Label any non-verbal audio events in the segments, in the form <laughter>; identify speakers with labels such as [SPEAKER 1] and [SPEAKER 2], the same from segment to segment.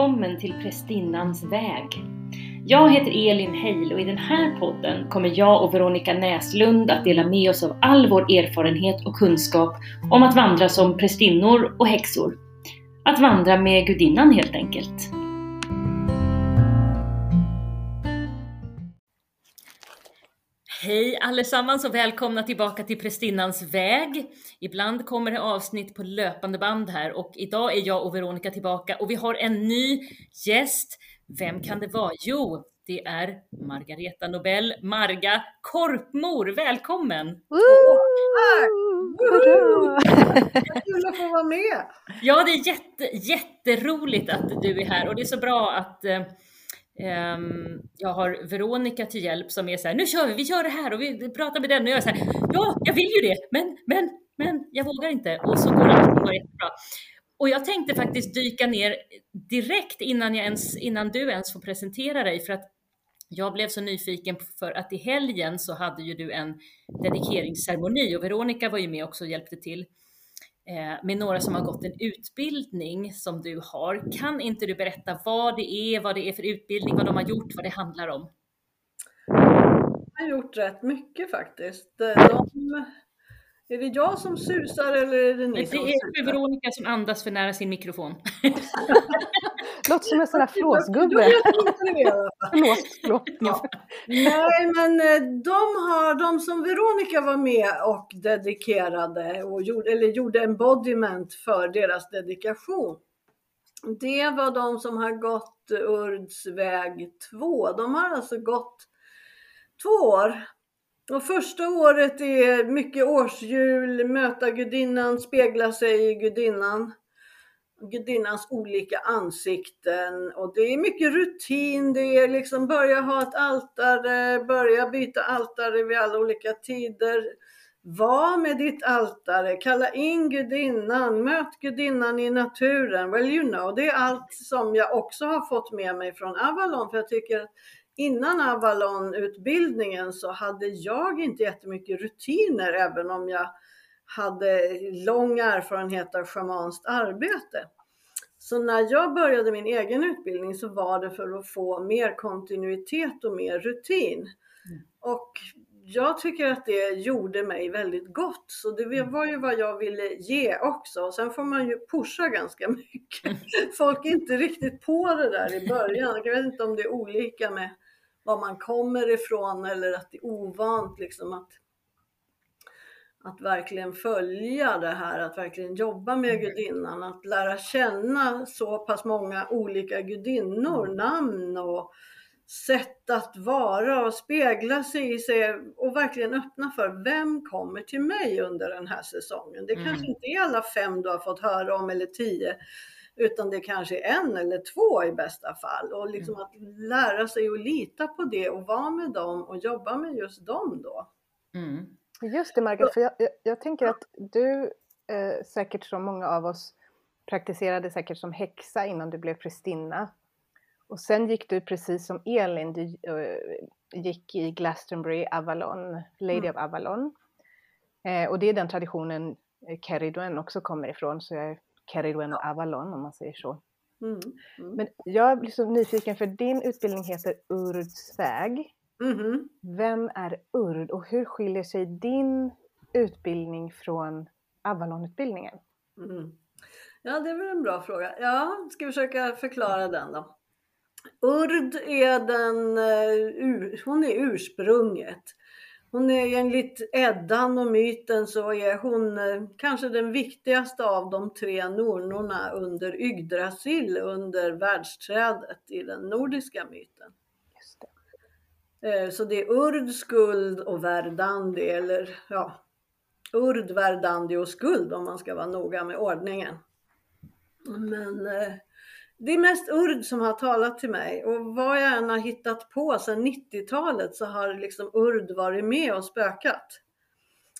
[SPEAKER 1] välkommen till Prästinnans väg. Jag heter Elin Heil och i den här podden kommer jag och Veronica Näslund att dela med oss av all vår erfarenhet och kunskap om att vandra som prästinnor och häxor. Att vandra med gudinnan helt enkelt. Hej allesammans och välkomna tillbaka till Prästinnans väg. Ibland kommer det avsnitt på löpande band här och idag är jag och Veronica tillbaka och vi har en ny gäst. Vem kan det vara? Jo, det är Margareta Nobel, Marga Korpmor. Välkommen!
[SPEAKER 2] Kul att få vara med!
[SPEAKER 1] Ja, det är jätte, jätteroligt att du är här och det är så bra att eh, Um, jag har Veronica till hjälp som är så här, nu kör vi, vi kör det här och vi pratar med den och jag är så här, ja, jag vill ju det, men, men, men jag vågar inte. Och så går allting bara jättebra. Och jag tänkte faktiskt dyka ner direkt innan, jag ens, innan du ens får presentera dig, för att jag blev så nyfiken för att i helgen så hade ju du en dedikeringsceremoni och Veronica var ju med också och hjälpte till. Eh, med några som har gått en utbildning som du har. Kan inte du berätta vad det är, vad det är för utbildning, vad de har gjort, vad det handlar om?
[SPEAKER 2] Jag har gjort rätt mycket faktiskt. De, är det jag som susar eller är det ni
[SPEAKER 1] det
[SPEAKER 2] som
[SPEAKER 1] susar? Det är Veronica som andas för nära sin mikrofon. <laughs> <laughs>
[SPEAKER 3] Låter som en sån där <laughs> flåsgubbe.
[SPEAKER 2] förlåt, förlåt. Ja. Nej, men eh, de, har, de som Veronica var med och dedikerade och gjorde, eller gjorde embodiment för deras dedikation. Det var de som har gått Urds väg 2. De har alltså gått två år och första året är mycket årshjul, möta gudinnan, spegla sig i gudinnan. Gudinnans olika ansikten och det är mycket rutin. Det är liksom börja ha ett altare, börja byta altare vid alla olika tider. Var med ditt altare, kalla in gudinnan, möt gudinnan i naturen. Well you know, det är allt som jag också har fått med mig från Avalon för jag tycker att innan Avalon-utbildningen så hade jag inte jättemycket rutiner även om jag hade lång erfarenhet av shamanskt arbete. Så när jag började min egen utbildning så var det för att få mer kontinuitet och mer rutin. Mm. Och jag tycker att det gjorde mig väldigt gott. Så det mm. var ju vad jag ville ge också. Och sen får man ju pusha ganska <laughs> mycket. Folk är inte riktigt på det där i början. Jag vet inte om det är olika med var man kommer ifrån eller att det är ovant liksom att att verkligen följa det här, att verkligen jobba med mm. gudinnan, att lära känna så pass många olika gudinnor, mm. namn och sätt att vara och spegla sig i sig och verkligen öppna för vem kommer till mig under den här säsongen. Det mm. kanske inte är alla fem du har fått höra om eller tio, utan det kanske är en eller två i bästa fall. Och liksom mm. att lära sig att lita på det och vara med dem och jobba med just dem då.
[SPEAKER 3] Mm. Just det Margaret, för jag, jag, jag tänker att du eh, säkert som många av oss praktiserade säkert som häxa innan du blev prästinna. Och sen gick du precis som Elin, du uh, gick i Glastonbury Avalon, Lady mm. of Avalon. Eh, och det är den traditionen eh, Keridwen också kommer ifrån, så jag är Keridwen och Avalon om man säger så. Mm. Mm. Men jag blir så nyfiken för din utbildning heter Urds väg. Mm. Vem är Urd och hur skiljer sig din utbildning från Avalon-utbildningen?
[SPEAKER 2] Mm. Ja, det är väl en bra fråga. Ja, ska försöka förklara den då. Urd är den, eh, hon är ursprunget. Hon är enligt Eddan och myten så är hon eh, kanske den viktigaste av de tre nornorna under Yggdrasil under världsträdet i den nordiska myten. Eh, så det är Urd, skuld och Verdandi eller ja, Urd, Verdandi och skuld om man ska vara noga med ordningen. Men eh, det är mest Urd som har talat till mig och vad jag än har hittat på sedan 90-talet så har liksom Urd varit med och spökat.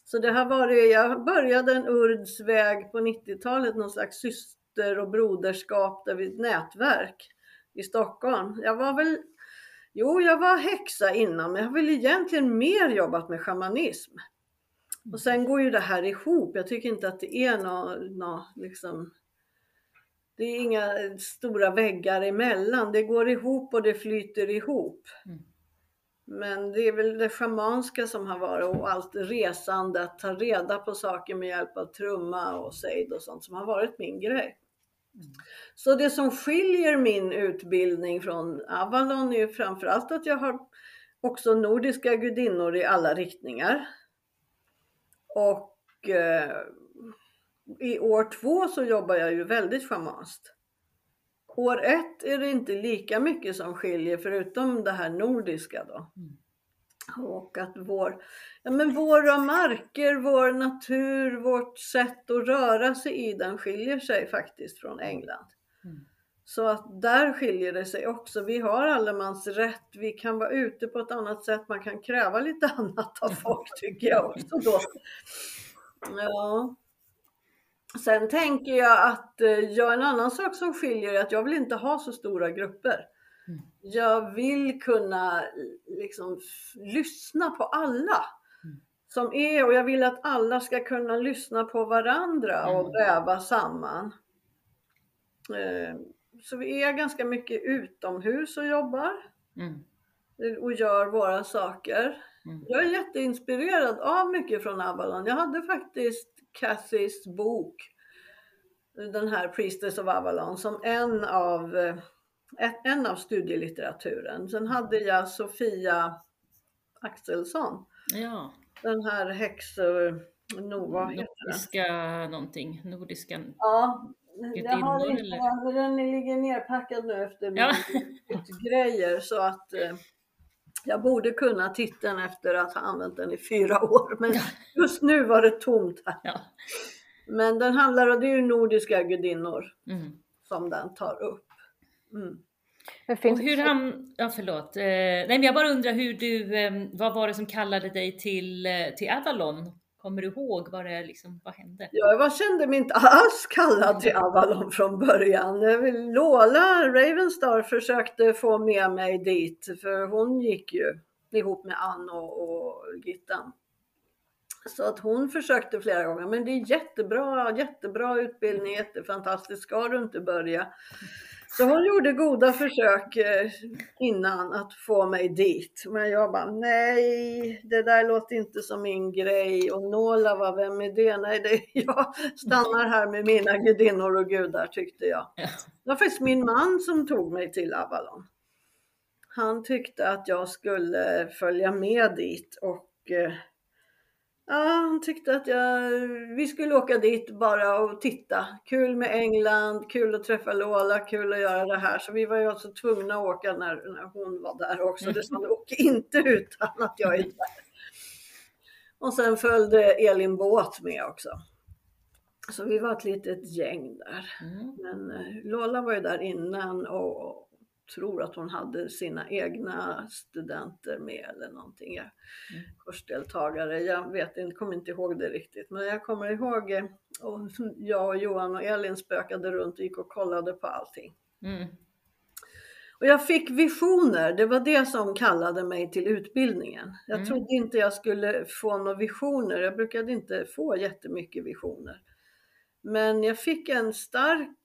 [SPEAKER 2] Så det har varit, jag började en Urds väg på 90-talet, någon slags syster och broderskap där ett nätverk i Stockholm. Jag var väl, jo jag var häxa innan men jag har väl egentligen mer jobbat med shamanism. Och sen går ju det här ihop. Jag tycker inte att det är något, något liksom Det är inga stora väggar emellan. Det går ihop och det flyter ihop.
[SPEAKER 1] Mm.
[SPEAKER 2] Men det är väl det schamanska som har varit och allt resande, att ta reda på saker med hjälp av trumma och sejd och sånt som har varit min grej. Så det som skiljer min utbildning från Avalon är framförallt att jag har också nordiska gudinnor i alla riktningar. Och eh, i år två så jobbar jag ju väldigt schamanskt. År ett är det inte lika mycket som skiljer förutom det här nordiska då.
[SPEAKER 1] Mm.
[SPEAKER 2] Och att vår, ja men våra marker, vår natur, vårt sätt att röra sig i den skiljer sig faktiskt från England.
[SPEAKER 1] Mm.
[SPEAKER 2] Så att där skiljer det sig också. Vi har allemansrätt, vi kan vara ute på ett annat sätt, man kan kräva lite <laughs> annat av folk tycker jag också då. Ja. Sen tänker jag att eh, ja, en annan sak som skiljer är att jag vill inte ha så stora grupper. Jag vill kunna liksom lyssna på alla
[SPEAKER 1] Mm.
[SPEAKER 2] som är och jag vill att alla ska kunna lyssna på varandra och
[SPEAKER 1] Mm.
[SPEAKER 2] väva samman. Eh, Så vi är ganska mycket utomhus och jobbar
[SPEAKER 1] Mm.
[SPEAKER 2] och gör våra saker.
[SPEAKER 1] Mm.
[SPEAKER 2] Jag är jätteinspirerad av mycket från Avalon. Jag hade faktiskt Cathys bok, den här Priestess of Avalon, som en av, eh, en av studielitteraturen. Sen hade jag Sofia Axelsson,
[SPEAKER 1] Ja,
[SPEAKER 2] den här häx... eh, No, vad heter
[SPEAKER 1] nordiska någonting. Nordiska...
[SPEAKER 2] Ja, jag har inte,
[SPEAKER 1] eller?
[SPEAKER 2] den ligger nerpackad nu efter
[SPEAKER 1] Ja.
[SPEAKER 2] mina grejer så att eh, jag borde kunna titeln efter att ha använt den i fyra år. Men just nu var det tomt här.
[SPEAKER 1] Ja.
[SPEAKER 2] Men den handlar om, det är ju nordiska gudinnor
[SPEAKER 1] Mm.
[SPEAKER 2] som den tar upp. Mm.
[SPEAKER 1] Och hur han, ja förlåt, eh, nej men jag bara undrar hur du, eh, vad var det som kallade dig till, eh, till Avalon? Kommer du ihåg vad det liksom, vad hände?
[SPEAKER 2] Jag var, kände mig inte alls kallad till Avalon från början. Lola Ravenstar försökte få med mig dit för hon gick ju ihop med Ann och, och Gittan. Så att hon försökte flera gånger, men det är jättebra, jättebra utbildning, jättefantastiskt, ska du inte börja? Så hon gjorde goda försök eh, innan att få mig dit. Men jag bara, nej, det där låter inte som min grej. Och Nola var, vem är det? Nej, det, jag stannar här med mina gudinnor och gudar tyckte jag.
[SPEAKER 1] Ja.
[SPEAKER 2] Det var faktiskt min man som tog mig till Avalon. Han tyckte att jag skulle följa med dit och eh, ja, han tyckte att jag, vi skulle åka dit bara och titta. Kul med England, kul att träffa Lola, kul att göra det här. Så vi var ju alltså tvungna att åka när, när hon var där också. Det sa åk inte utan att jag är där. Och sen följde Elin Båt med också. Så vi var ett litet gäng där.
[SPEAKER 1] Mm.
[SPEAKER 2] Men eh, Lola var ju där innan och tror att hon hade sina egna studenter med eller någonting. Jag,
[SPEAKER 1] Mm.
[SPEAKER 2] Kursdeltagare. Jag vet inte, kommer inte ihåg det riktigt. Men jag kommer ihåg eh, och jag och Johan och Elin spökade runt och gick och kollade på allting.
[SPEAKER 1] Mm.
[SPEAKER 2] Och jag fick visioner, det var det som kallade mig till utbildningen. Jag
[SPEAKER 1] Mm.
[SPEAKER 2] trodde inte jag skulle få några visioner, jag brukade inte få jättemycket visioner. Men jag fick en stark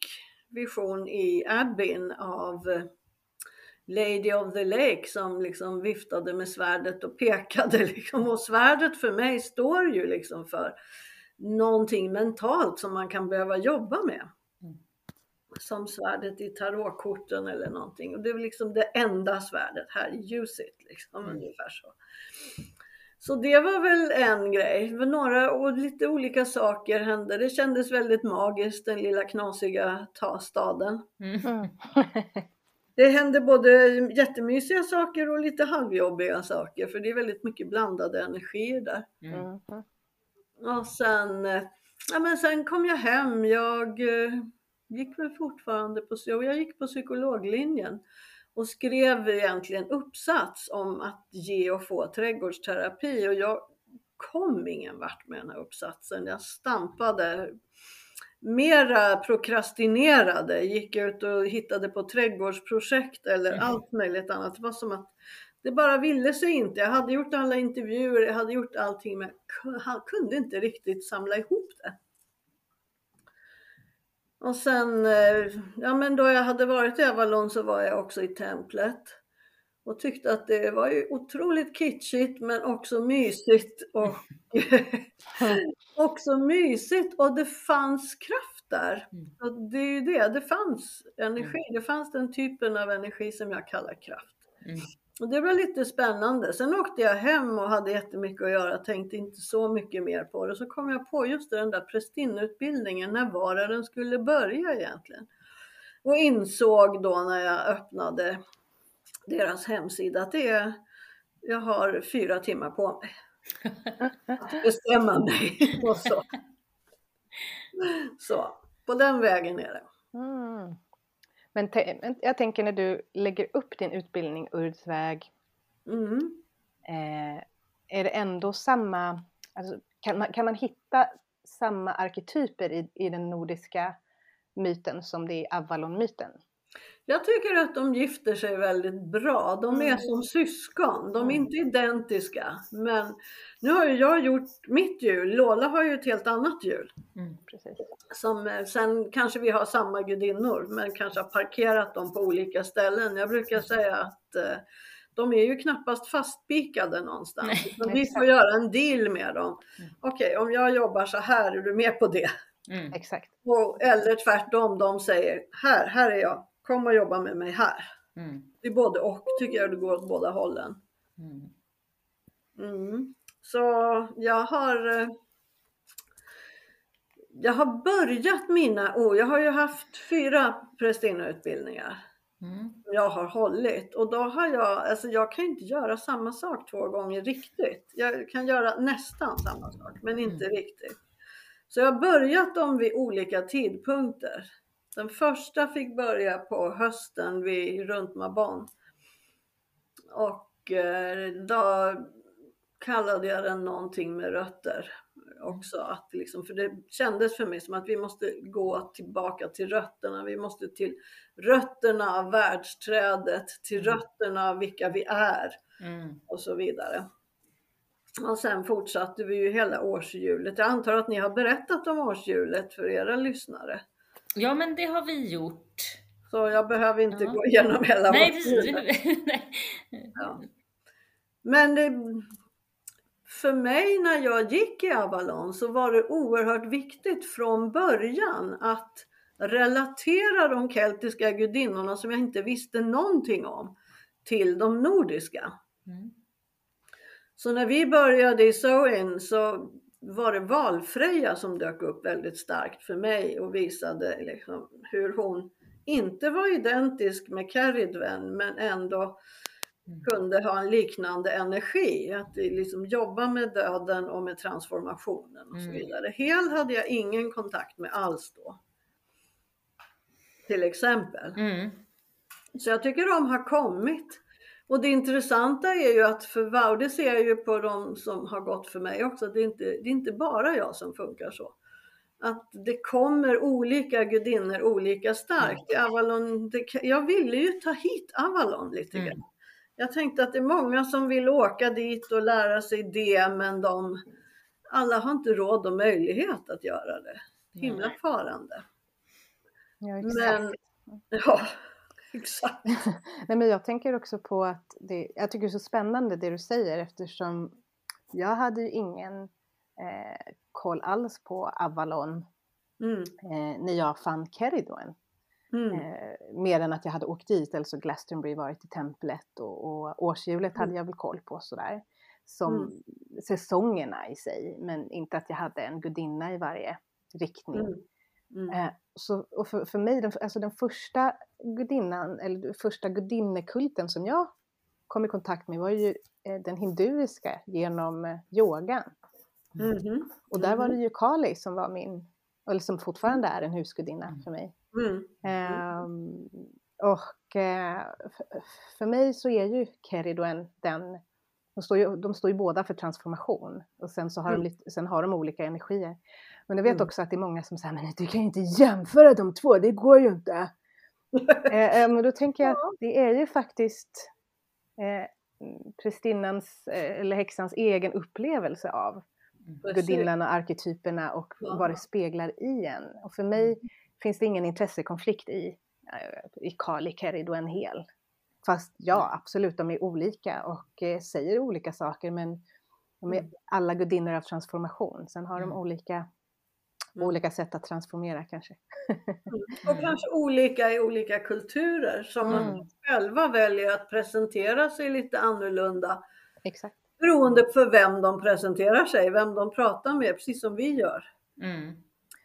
[SPEAKER 2] vision i Abin av eh, Lady of the Lake som liksom viftade med svärdet och pekade. <laughs> Liksom. Och svärdet för mig står ju liksom för någonting mentalt som man kan behöva jobba med
[SPEAKER 1] Mm.
[SPEAKER 2] som svärdet i tarotkorten eller någonting. Och det är liksom det enda svärdet här, use it, liksom,
[SPEAKER 1] Mm.
[SPEAKER 2] ungefär så. Så det var väl en grej. Några och lite olika saker hände. Det kändes väldigt magiskt, den lilla knasiga ta staden.
[SPEAKER 1] Mm. <laughs> <laughs>
[SPEAKER 2] Det hände både jättemysiga saker och lite halvjobbiga saker, för det är väldigt mycket blandade energier där.
[SPEAKER 1] Mm.
[SPEAKER 2] Och sen, ja, men sen kom jag hem. Jag eh, gick väl fortfarande på, jag gick på psykologlinjen och skrev egentligen uppsats om att ge och få trädgårdsterapi och jag kom ingen vart med den här uppsatsen. Jag stampade mera prokrastinerade, gick ut och hittade på trädgårdsprojekt eller
[SPEAKER 1] Mm.
[SPEAKER 2] allt möjligt annat. Det var som att det bara ville sig inte. Jag hade gjort alla intervjuer, jag hade gjort allting men jag ku- kunde inte riktigt samla ihop det. Och sen, eh, ja men då jag hade varit i Avalon så var jag också i templet. Och tyckte att det var ju otroligt kitschigt men också mysigt och <laughs> också mysigt och det fanns kraft där.
[SPEAKER 1] Mm.
[SPEAKER 2] Och det är ju det, det fanns energi, det fanns den typen av energi som jag kallar kraft.
[SPEAKER 1] Mm.
[SPEAKER 2] Och det var lite spännande. Sen åkte jag hem och hade jättemycket att göra, tänkte inte så mycket mer på det. Så kom jag på just den där prästinneutbildningen, när var det den skulle börja egentligen? Och insåg då när jag öppnade deras hemsida att det är, jag har fyra timmar på mig att bestämma mig. <laughs> Och så. så, på den vägen är det.
[SPEAKER 3] Mm. Men, jag tänker när du lägger upp din utbildning Urdsväg,
[SPEAKER 2] Mm.
[SPEAKER 3] eh, är det ändå samma, alltså, kan, man, kan man hitta samma arketyper i, i den nordiska myten som det är i Avalon-myten?
[SPEAKER 2] Jag tycker att de gifter sig väldigt bra. De är
[SPEAKER 3] Mm.
[SPEAKER 2] som syskon. De är
[SPEAKER 3] Mm.
[SPEAKER 2] inte identiska. Men nu har ju jag gjort mitt jul. Lola har ju ett helt annat jul.
[SPEAKER 1] Mm.
[SPEAKER 2] Som, eh, sen kanske vi har samma gudinnor men kanske har parkerat dem på olika ställen. Jag brukar säga att eh, de är ju knappast fastspikade någonstans.
[SPEAKER 1] Nej,
[SPEAKER 2] vi
[SPEAKER 3] exakt.
[SPEAKER 2] får göra en deal med dem.
[SPEAKER 1] Mm.
[SPEAKER 2] Okej, om jag jobbar så här, är du med på det?
[SPEAKER 1] Mm.
[SPEAKER 3] Exakt.
[SPEAKER 2] Och, eller tvärtom, de säger här, här är jag. Kom och jobba med mig här.
[SPEAKER 1] Mm.
[SPEAKER 2] Det är både och tycker jag det går åt båda hållen.
[SPEAKER 1] Mm.
[SPEAKER 2] Mm. Så jag har eh, jag har börjat mina år, jag har ju haft fyra prästinneutbildningar
[SPEAKER 1] Mm.
[SPEAKER 2] jag har hållit och då har jag, alltså jag kan inte göra samma sak två gånger riktigt. Jag kan göra nästan samma sak men inte riktigt. Så jag har börjat dem vid olika tidpunkter. Den första fick börja på hösten vid runt Mabon. Och eh, då kallade jag den någonting med rötter också. Att liksom, för det kändes för mig som att vi måste gå tillbaka till rötterna. Vi måste till rötterna av världsträdet, till rötterna av vilka vi är
[SPEAKER 1] Mm.
[SPEAKER 2] och så vidare. Och sen fortsatte vi ju hela årshjulet. Jag antar att ni har berättat om årshjulet för era lyssnare.
[SPEAKER 1] Ja, men det har vi gjort.
[SPEAKER 2] Så jag behöver inte
[SPEAKER 1] Ja.
[SPEAKER 2] gå igenom hela
[SPEAKER 1] Nej, precis. <laughs>
[SPEAKER 2] Ja. Men det, för mig när jag gick i Avalon så var det oerhört viktigt från början att relatera de keltiska gudinnorna som jag inte visste någonting om till de nordiska.
[SPEAKER 1] Mm.
[SPEAKER 2] Så när vi började i Soin så var det Valfreja som dök upp väldigt starkt för mig och visade liksom hur hon inte var identisk med Keridven men ändå kunde ha en liknande energi. Att liksom jobba med döden och med transformationen och så
[SPEAKER 1] Mm.
[SPEAKER 2] vidare. Hel hade jag ingen kontakt med alls då. Till exempel.
[SPEAKER 1] Mm.
[SPEAKER 2] Så jag tycker de har kommit. Och det intressanta är ju att för Wow, det ser jag ju på de som har gått för mig också, det är inte, det är inte bara jag som funkar så. Att det kommer olika gudinnor olika starkt. I Avalon, det, jag ville ju ta hit Avalon lite
[SPEAKER 1] Mm.
[SPEAKER 2] grann. Jag tänkte att det är många som vill åka dit och lära sig det men de, alla har inte råd och möjlighet att göra det. Himla farande.
[SPEAKER 3] Ja, exakt.
[SPEAKER 2] Men, ja, exakt. <laughs>
[SPEAKER 3] Nej, men jag tänker också på att det, jag tycker det är så spännande det du säger eftersom jag hade ju ingen eh, koll alls på Avalon
[SPEAKER 2] Mm,
[SPEAKER 3] eh, när jag fann Keridoen.
[SPEAKER 2] mm,
[SPEAKER 3] Eh, mer än att jag hade åkt dit, eller så Glastonbury varit i templet och, och årshjulet hade
[SPEAKER 2] Mm.
[SPEAKER 3] jag väl koll på sådär. Som
[SPEAKER 2] Mm.
[SPEAKER 3] säsongerna i sig, men inte att jag hade en gudinna i varje riktning.
[SPEAKER 2] Mm, mm.
[SPEAKER 3] Eh, så, och för, för mig, den, alltså den första gudinnan, eller första gudinnekulten som jag kom i kontakt med var ju eh, den hinduiska genom eh, yogan.
[SPEAKER 2] Mhm,
[SPEAKER 3] Och där var det ju Kali som var min, eller som fortfarande är en husgudinna
[SPEAKER 1] Mm.
[SPEAKER 3] för mig.
[SPEAKER 2] mm,
[SPEAKER 3] Ehm, och f- för mig så är ju Keridoen den, de står, ju, de står ju båda för transformation och sen så har,
[SPEAKER 2] Mm.
[SPEAKER 3] de, lite, sen har de olika energier. Men jag vet
[SPEAKER 2] Mm.
[SPEAKER 3] också att det är många som säger, men du kan ju inte jämföra de två, det går ju inte. <laughs> eh, eh, men då tänker jag att det är ju faktiskt eh, prästinnans eh, eller häxans egen upplevelse av
[SPEAKER 2] Precis.
[SPEAKER 3] gudinnan och arketyperna och
[SPEAKER 2] Ja.
[SPEAKER 3] vad det speglar i en. Och för mig finns det ingen intressekonflikt i, i Kali, Kerid och en hel. Fast ja, absolut, de är olika och eh, säger olika saker men de är alla gudinnor av transformation. Sen har de
[SPEAKER 1] Mm.
[SPEAKER 3] olika,
[SPEAKER 2] Mm.
[SPEAKER 3] Olika sätt att transformera kanske.
[SPEAKER 2] Och kanske olika i olika kulturer som man
[SPEAKER 3] Mm.
[SPEAKER 2] själva väljer att presentera sig lite annorlunda
[SPEAKER 3] Exakt.
[SPEAKER 2] beroende på vem de presenterar sig, vem de pratar med, precis som vi gör,
[SPEAKER 1] Mm.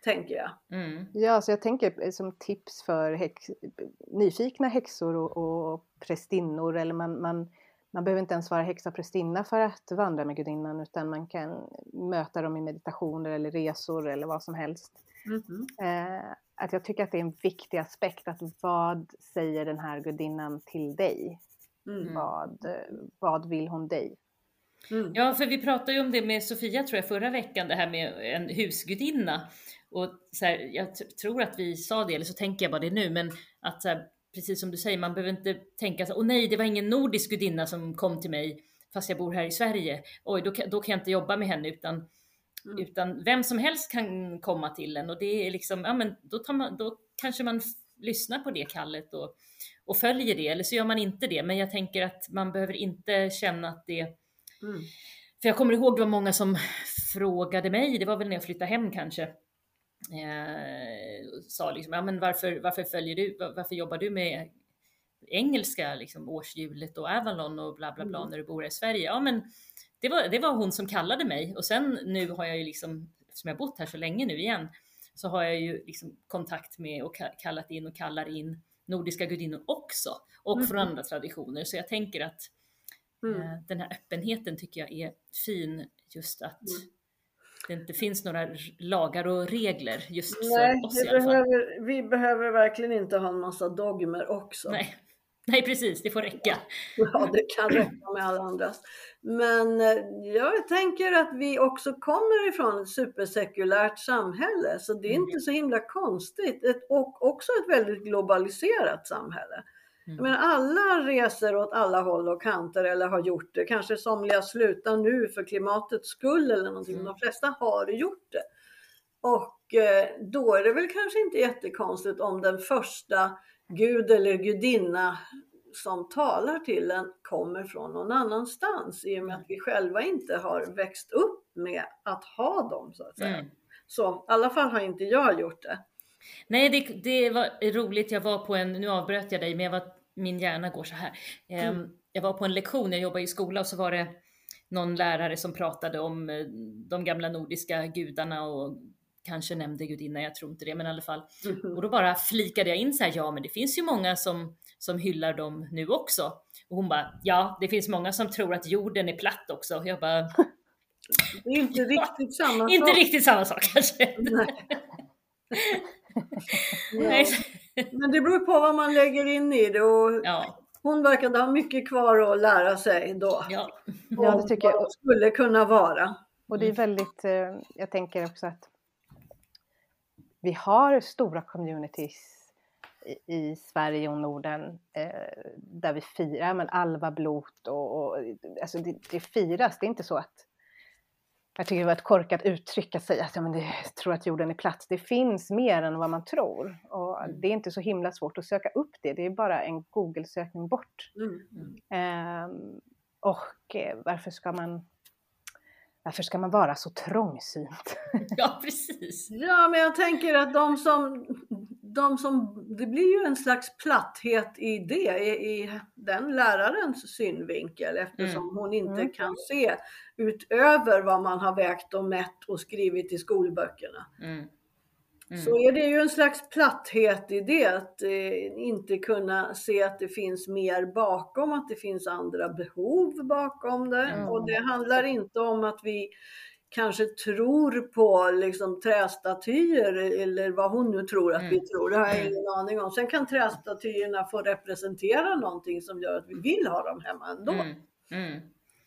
[SPEAKER 2] tänker jag.
[SPEAKER 1] Mm.
[SPEAKER 3] Ja, så jag tänker eh, som tips för häx, nyfikna häxor och, och prästinnor eller man, man, man behöver inte ens vara häxa prästinna för att vandra med gudinnan utan man kan möta dem i meditationer eller resor eller vad som helst.
[SPEAKER 2] Mhm.
[SPEAKER 3] Eh, att jag tycker att det är en viktig aspekt att vad säger den här gudinnan till dig?
[SPEAKER 2] Mm.
[SPEAKER 3] Vad, vad vill hon dig?
[SPEAKER 2] Mm.
[SPEAKER 1] Ja, för vi pratade ju om det med Sofia tror jag förra veckan, det här med en husgudinna. Och så här, jag t- tror att vi sa det, eller så tänker jag bara det nu, men att så här, precis som du säger, man behöver inte tänka så åh nej, det var ingen nordisk gudinna som kom till mig fast jag bor här i Sverige. Oj, då, kan- då kan jag inte jobba med henne, utan,
[SPEAKER 2] Mm.
[SPEAKER 1] utan vem som helst kan komma till en och det är liksom, ja men då, tar man, då kanske man lyssnar på det kallet och, och följer det, eller så gör man inte det. Men jag tänker att man behöver inte känna att det
[SPEAKER 2] Mm.
[SPEAKER 1] för jag kommer ihåg det var många som frågade mig, det var väl när jag flyttade hem kanske, eh, sa liksom, ja men varför, varför följer du, var- varför jobbar du med engelska, liksom årshjulet och Avalon och bla bla bla
[SPEAKER 2] Mm.
[SPEAKER 1] när du bor i Sverige? Ja men det var, det var hon som kallade mig och sen nu har jag ju liksom, eftersom jag bott här så länge nu igen, så har jag ju liksom kontakt med och ka- kallat in och kallar in nordiska gudinnor också och från
[SPEAKER 2] Mhm.
[SPEAKER 1] andra traditioner. Så jag tänker att
[SPEAKER 2] Mm.
[SPEAKER 1] Eh, Den här öppenheten tycker jag är fin, just att
[SPEAKER 2] Mm.
[SPEAKER 1] Det inte finns några lagar och regler just
[SPEAKER 2] Nej,
[SPEAKER 1] för oss i alla fall.
[SPEAKER 2] behöver, vi behöver verkligen inte ha en massa dogmer också.
[SPEAKER 1] Nej. Nej, precis, det får räcka.
[SPEAKER 2] Ja, det kan räcka med alla andras. Men eh, jag tänker att vi också kommer ifrån ett supersekulärt samhälle, så det är
[SPEAKER 1] Mm.
[SPEAKER 2] inte så himla konstigt. Ett, och också ett väldigt globaliserat samhälle. Jag
[SPEAKER 1] Mm.
[SPEAKER 2] menar, alla reser åt alla håll och kanter eller har gjort det. Kanske somliga slutar nu för klimatets skull eller någonting,
[SPEAKER 1] Mm.
[SPEAKER 2] de flesta har gjort det. Och eh, då är det väl kanske inte jättekonstigt om den första gud eller gudinna som talar till en kommer från någon annanstans i och med att vi själva inte har växt upp med att ha dem så att säga.
[SPEAKER 1] Mm.
[SPEAKER 2] Så i alla fall har inte jag gjort det.
[SPEAKER 1] Nej, det, det var roligt. Jag var på en, nu avbröt jag dig, men jag var, min hjärna går så här. Ehm,
[SPEAKER 2] Mm.
[SPEAKER 1] Jag var på en lektion, jag jobbar i skola och så var det någon lärare som pratade om eh, de gamla nordiska gudarna och kanske nämnde gudinna, jag tror inte det, men i alla fall. Och då bara flikade jag in så här, ja men det finns ju många som, som hyllar dem nu också. Och hon bara, ja det finns många som tror att jorden är platt också. Och Jag bara, <laughs>
[SPEAKER 2] Det är inte <laughs> riktigt samma
[SPEAKER 1] inte
[SPEAKER 2] sak.
[SPEAKER 1] riktigt samma sak kanske. <laughs> <laughs>
[SPEAKER 2] Ja. Men det beror på vad man lägger in i det och
[SPEAKER 1] Ja,
[SPEAKER 2] hon verkade ha mycket kvar att lära sig då.
[SPEAKER 1] ja.
[SPEAKER 3] Ja, det tycker jag.
[SPEAKER 2] De skulle kunna vara.
[SPEAKER 3] Och det är väldigt, eh, jag tänker också att vi har stora communities i, Sverige och Norden eh, där vi firar, men alvablot och, och alltså det, det firas, det är inte så att jag tycker det var ett korkat uttryck att säga att ja, men det, jag tror att jorden är platt. Det finns mer än vad man tror och
[SPEAKER 1] Mm.
[SPEAKER 3] det är inte så himla svårt att söka upp det. Det är bara en Google-sökning bort.
[SPEAKER 2] Mm.
[SPEAKER 3] Ehm, och eh, varför ska man varför ska man vara så trångsynt?
[SPEAKER 1] ja precis.
[SPEAKER 2] Ja, men jag tänker att de som, de som, det blir ju en slags platthet i det, i, i den lärarens synvinkel eftersom hon inte
[SPEAKER 3] Mm.
[SPEAKER 2] kan se utöver vad man har vägt och mätt och skrivit i skolböckerna.
[SPEAKER 1] Mm. Mm.
[SPEAKER 2] Så är det ju en slags platthet i det, att eh, inte kunna se att det finns mer bakom, att det finns andra behov bakom det.
[SPEAKER 3] Mm.
[SPEAKER 2] Och det handlar inte om att vi kanske tror på liksom trästatyer eller vad hon nu tror att vi
[SPEAKER 1] Mm.
[SPEAKER 2] tror. Det har jag
[SPEAKER 1] Mm.
[SPEAKER 2] ingen aning om. Sen kan trästatyerna få representera någonting som gör att vi vill ha dem hemma ändå.
[SPEAKER 1] Mm. Mm.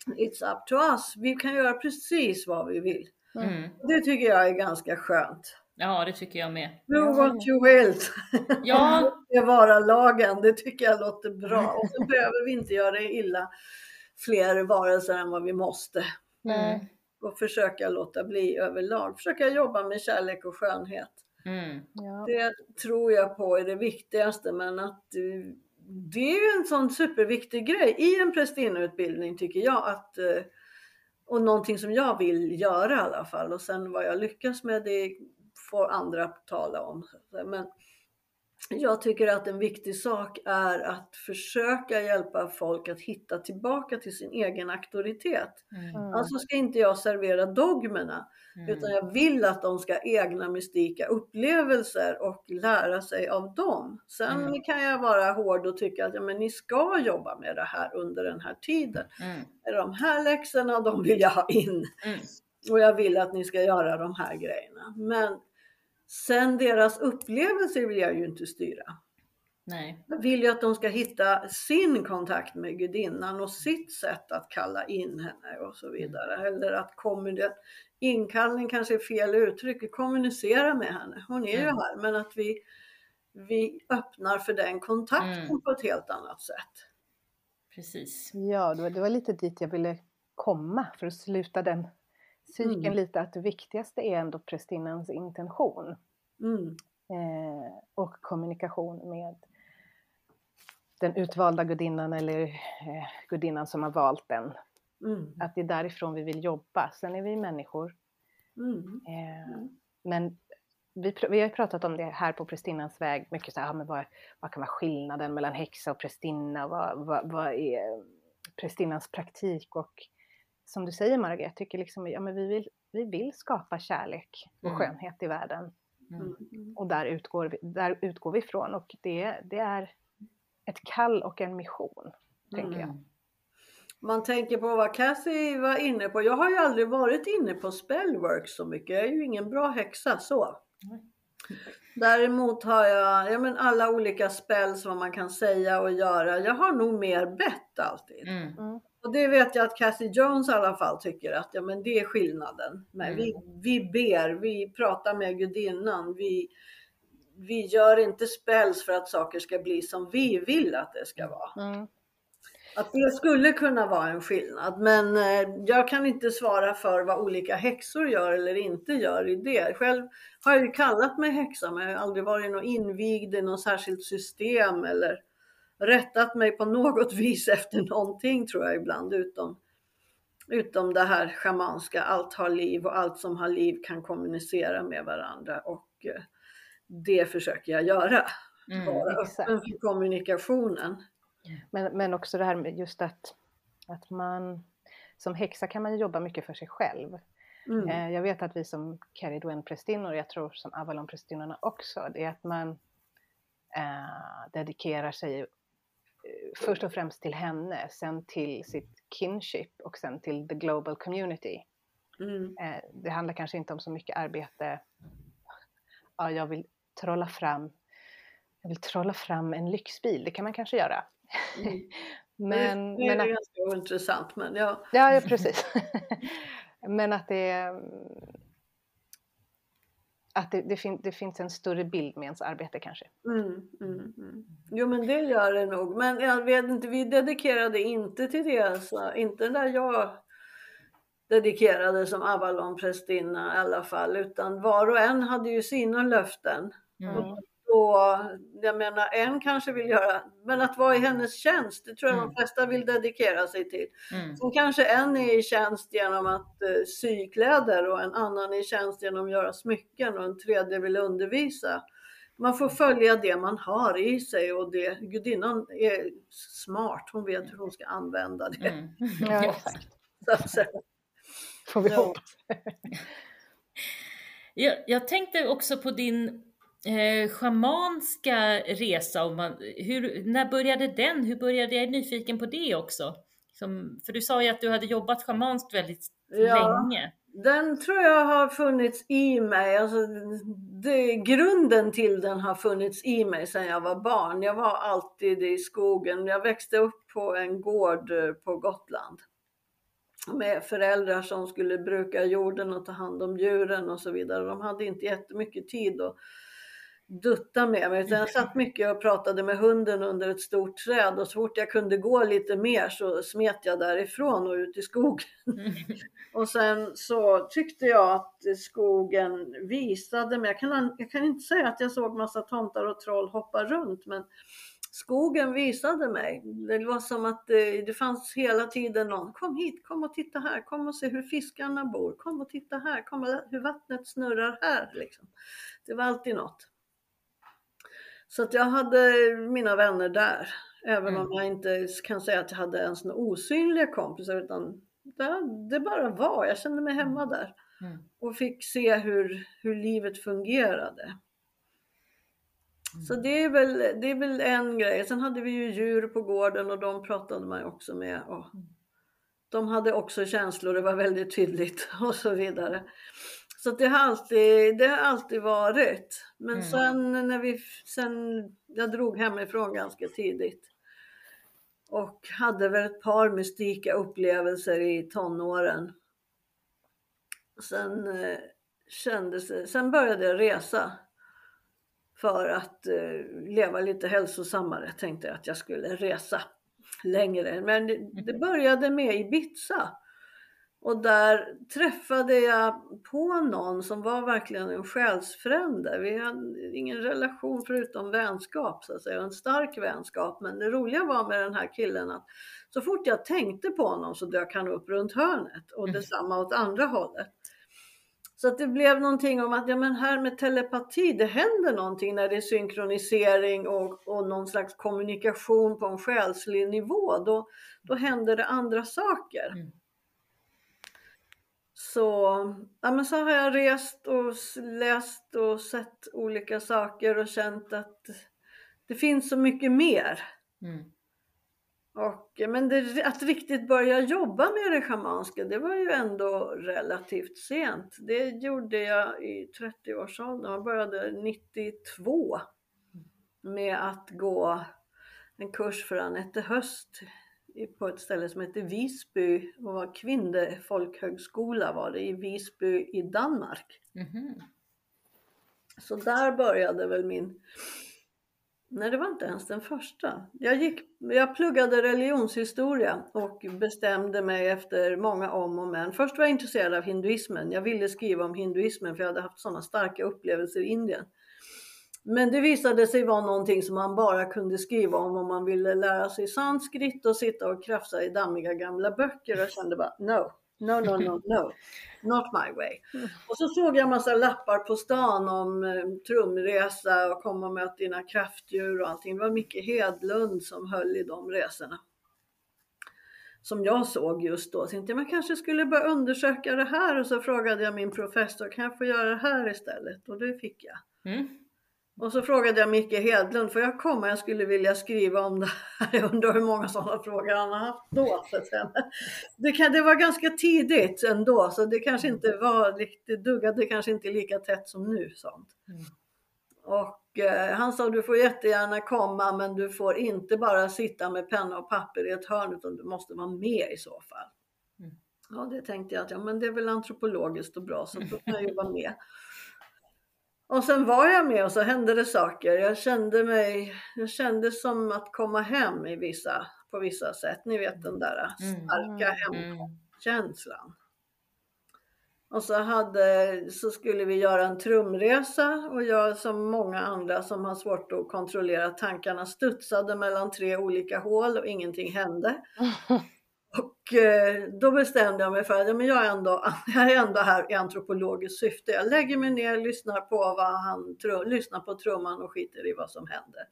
[SPEAKER 2] It's up to us. Vi kan göra precis vad vi vill.
[SPEAKER 1] Mm.
[SPEAKER 2] Det tycker jag är ganska skönt.
[SPEAKER 1] Ja, det tycker jag med.
[SPEAKER 2] Do what you will.
[SPEAKER 1] Ja,
[SPEAKER 2] Det vara lagen, det tycker jag låter bra. Och så behöver vi inte göra illa fler varelser än vad vi måste.
[SPEAKER 1] mm.
[SPEAKER 2] Och försöka låta bli överlag. Försöka jobba med kärlek och skönhet. Mm. Ja. Det tror jag på är det viktigaste men att eh, det är ju en sån superviktig grej i en prästinneutbildning tycker jag att eh, och någonting som jag vill göra i alla fall och sen vad jag lyckas med det får andra tala om. Men jag tycker att en viktig sak är att försöka hjälpa folk att hitta tillbaka till sin egen auktoritet. Mm. Alltså ska inte jag servera dogmerna mm. utan jag vill att de ska ha egna mystika upplevelser och lära sig av dem. Sen mm. kan jag vara hård och tycka att ja, men ni ska jobba med det här under den här tiden. Mm. De här läxorna, de vill jag ha in. Mm. Och jag vill att ni ska göra de här grejerna. Men Sen deras upplevelser vill jag ju inte styra. Nej. Jag vill ju att de ska hitta sin kontakt med gudinnan och sitt sätt att kalla in henne och så vidare. Mm. Eller att kommunicera, inkallning kanske är fel uttryck, kommunicera med henne. Hon är mm. ju här, men att vi, vi öppnar för den kontakten mm. på ett helt annat sätt.
[SPEAKER 1] Precis.
[SPEAKER 3] Ja, det var, det var lite dit jag ville komma för att sluta den cykeln mm. lite att det viktigaste är ändå prästinnans intention. Mm. Eh, och kommunikation med den utvalda gudinnan eller eh, gudinnan som har valt den. Mm. Att det är därifrån vi vill jobba. Sen är vi människor. Mm. Eh, mm. men vi, vi har pratat om det här på prästinnans väg, mycket så här, men vad, vad kan vara skillnaden mellan häxa och prästinna? Vad, vad, vad är prästinnans praktik och som du säger Margaret, jag tycker liksom, ja, men vi, vill, vi vill skapa kärlek och mm. skönhet i världen. Mm. Och där utgår, vi, där utgår vi ifrån och det, det är ett kall och en mission, mm. tänker jag.
[SPEAKER 2] Man tänker på vad Cassie var inne på. Jag har ju aldrig varit inne på spellwork så mycket. Jag är ju ingen bra häxa så. Däremot har jag, ja men alla olika spells vad man kan säga och göra. Jag har nog mer bett alltid. Mm. Och det vet jag att Cassie Jones i alla fall tycker att ja, men det är skillnaden. Men mm. vi, vi ber, vi pratar med gudinnan. Vi, vi gör inte spells för att saker ska bli som vi vill att det ska vara. Mm. Att det skulle kunna vara en skillnad. Men eh, jag kan inte svara för vad olika häxor gör eller inte gör i det. Själv har jag ju kallat mig häxa men jag har aldrig varit någon invigd i något särskilt system eller rättat mig på något <laughs> vis efter någonting tror jag ibland utom, utom det här schamanska, allt har liv och allt som har liv kan kommunicera med varandra och eh, det försöker jag göra. Mm, Vara öppen för kommunikationen.
[SPEAKER 3] Men, men också det här med just att, att man som häxa kan man jobba mycket för sig själv. Mm. Eh, jag vet att vi som Caridwen-prästinnor, jag tror som Avalon-prästinnorna också, det är att man eh, dedikerar sig först och främst till henne, sen till sitt kinship och sen till the global community. Mm. Eh, det handlar kanske inte om så mycket arbete. Ja, jag vill trolla fram jag vill trolla fram en lyxbil, det kan man kanske göra. Mm. <laughs>
[SPEAKER 2] men, det, är men ganska ointressant men ja.
[SPEAKER 3] Ja, ja precis. <laughs> men att det är att det, det, fin det, finns en större bild med ens arbete kanske. Mm,
[SPEAKER 2] mm, mm. Jo men det gör det nog. Men jag vet inte, vi dedikerade inte till det. Alltså. Inte där jag dedikerade som Avalon-prästinna i alla fall. Utan var och en hade ju sina löften. Mm. Och jag menar, en kanske vill göra, men att vara i hennes tjänst, det tror jag mm. de flesta vill dedikera sig till. Mm. Sen kanske en är i tjänst genom att uh, sy kläder och en annan är i tjänst genom att göra smycken och en tredje vill undervisa. Man får följa det man har i sig och det, gudinnan är smart, hon vet hur hon ska använda det. Mm. <laughs> Ja, exakt.
[SPEAKER 3] Får vi hoppas. <laughs>
[SPEAKER 1] jag, jag tänkte också på din eh, schamanska resa, om man, hur, när började den? Hur började jag? är nyfiken på det också. Som, för du sa ju att du hade jobbat schamanskt väldigt ja, länge.
[SPEAKER 2] Den tror jag har funnits i mig. Alltså, det, grunden till den har funnits i mig sedan jag var barn. Jag var alltid i skogen. Jag växte upp på en gård eh, på Gotland med föräldrar som skulle bruka jorden och ta hand om djuren och så vidare. De hade inte jättemycket tid och dutta med mig. Jag satt mycket och pratade med hunden under ett stort träd och så fort jag kunde gå lite mer så smet jag därifrån och ut i skogen. <laughs> och sen så tyckte jag att skogen visade mig, jag kan, jag kan inte säga att jag såg massa tomtar och troll hoppa runt men skogen visade mig. Det var som att det, det fanns hela tiden någon, kom hit, kom och titta här, kom och se hur fiskarna bor, kom och titta här, kom och hur vattnet snurrar här. Liksom. Det var alltid något. Så att jag hade mina vänner där. Även mm. om jag inte kan säga att jag hade ens några osynliga kompisar utan det, det bara var. Jag kände mig hemma där. Mm. Och fick se hur, hur livet fungerade. Mm. Så det är, väl, det är väl en grej. Sen hade vi ju djur på gården och de pratade man också med. Och mm. de hade också känslor, det var väldigt tydligt <laughs> och så vidare. Så det har alltid, det har alltid varit. Men mm. sen när vi, sen jag drog hemifrån ganska tidigt och hade väl ett par mystika upplevelser i tonåren. Sen eh, kändes det, sen började jag resa för att eh, leva lite hälsosammare tänkte jag att jag skulle resa längre. Men det, det mm. började med Ibiza. Och där träffade jag på någon som var verkligen en själsfrände. Vi hade ingen relation förutom vänskap, så att säga, en stark vänskap. Men det roliga var med den här killen att så fort jag tänkte på honom så dök han upp runt hörnet och mm. detsamma åt andra hållet. Så att det blev någonting om att ja, men här med telepati, det händer någonting när det är synkronisering och, och någon slags kommunikation på en själslig nivå. Då, då händer det andra saker. Mm. Så, ja, men så har jag rest och läst och sett olika saker och känt att det finns så mycket mer. Mm. Och, men det, att riktigt börja jobba med det schamanska, det var ju ändå relativt sent. Det gjorde jag i 30-årsåldern. Jag började 92 med att gå en kurs för Anette Höst på ett ställe som heter Visby och var kvinnefolkhögskola var det i Visby i Danmark. Mm. Så där började väl min Nej, det var inte ens den första. Jag, gick, jag pluggade religionshistoria och bestämde mig efter många om och men. Först var jag intresserad av hinduismen. Jag ville skriva om hinduismen för jag hade haft sådana starka upplevelser i Indien. Men det visade sig vara någonting som man bara kunde skriva om om man ville lära sig sanskrit och sitta och krafsa i dammiga gamla böcker. Jag kände bara no, no, no, no, no, not my way. Och så såg jag massa lappar på stan om eh, trumresa och kom och möt dina kraftdjur och allting. Det var Micke Hedlund som höll i de resorna. Som jag såg just då. Så tänkte jag man kanske skulle börja undersöka det här och så frågade jag min professor, kan jag få göra det här istället? Och det fick jag. Mm. Och så frågade jag Micke Hedlund, får jag komma? Jag skulle vilja skriva om det här. <laughs> Jag undrar hur många sådana frågor han har haft då. Det, kan, det var ganska tidigt ändå, så det kanske inte var riktigt duggade kanske inte lika tätt som nu. Sånt. Mm. Och eh, han sa, du får jättegärna komma, men du får inte bara sitta med penna och papper i ett hörn, utan du måste vara med i så fall. Mm. Ja, det tänkte jag att ja, men det är väl antropologiskt och bra, så då kan jag ju vara med. Och sen var jag med och så hände det saker. Jag kände mig, jag kände som att komma hem i vissa, på vissa sätt. Ni vet den där starka mm. mm. hemkänslan. Och så, hade, så skulle vi göra en trumresa och jag som många andra som har svårt att kontrollera tankarna studsade mellan tre olika hål och ingenting hände. <laughs> Och eh, då bestämde jag mig för att men jag, är ändå, <laughs> jag är ändå här i antropologiskt syfte. Jag lägger mig ner, lyssnar på, vad han, trum, lyssnar på trumman och skiter i vad som händer.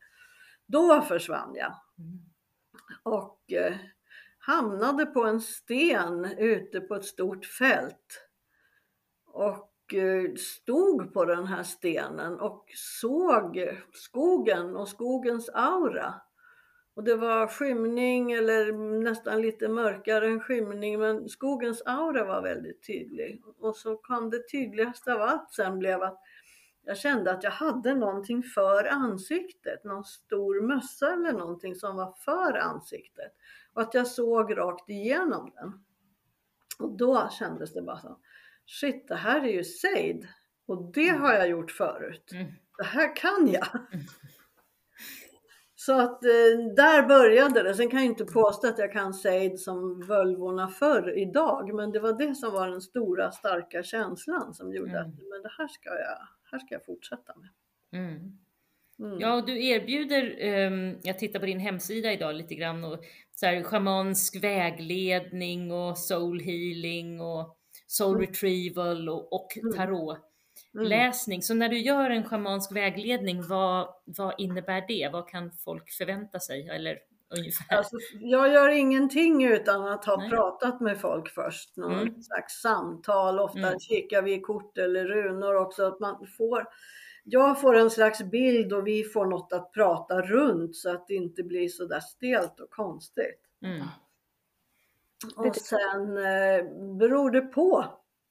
[SPEAKER 2] Då försvann jag. Och eh, hamnade på en sten ute på ett stort fält. Och eh, stod på den här stenen och såg skogen och skogens aura. Och det var skymning eller nästan lite mörkare än skymning men skogens aura var väldigt tydlig. Och så kom det tydligaste av allt sen blev att jag kände att jag hade någonting för ansiktet, någon stor mössa eller någonting som var för ansiktet. Och att jag såg rakt igenom den. Och då kändes det bara så, shit det här är ju Seid. Och det har jag gjort förut. Mm. det här kan jag. Så att eh, där började det. Sen kan jag inte påstå att jag kan Seid som völvorna förr idag, men det var det som var den stora starka känslan som gjorde
[SPEAKER 1] Mm.
[SPEAKER 2] att men det här ska jag, här ska jag fortsätta med.
[SPEAKER 1] Mm.
[SPEAKER 2] Mm.
[SPEAKER 1] Ja, och du erbjuder, ehm, jag tittar på din hemsida idag lite grann, och så här schamansk vägledning och soul healing och soul
[SPEAKER 2] Mm.
[SPEAKER 1] retrieval och, och
[SPEAKER 2] Mm. Mm.
[SPEAKER 1] Så när du gör en schamansk vägledning, vad, vad innebär det? Vad kan folk förvänta sig? Eller ungefär?
[SPEAKER 2] Alltså, jag gör ingenting utan att ha
[SPEAKER 1] Nej.
[SPEAKER 2] pratat med folk först. Någon
[SPEAKER 1] Mm.
[SPEAKER 2] slags samtal. Ofta
[SPEAKER 1] Mm.
[SPEAKER 2] kikar vi i kort eller runor också. Att man får, jag får en slags bild och vi får något att prata runt så att det inte blir så där stelt och konstigt.
[SPEAKER 1] Mm.
[SPEAKER 2] Och sen eh, beror det på.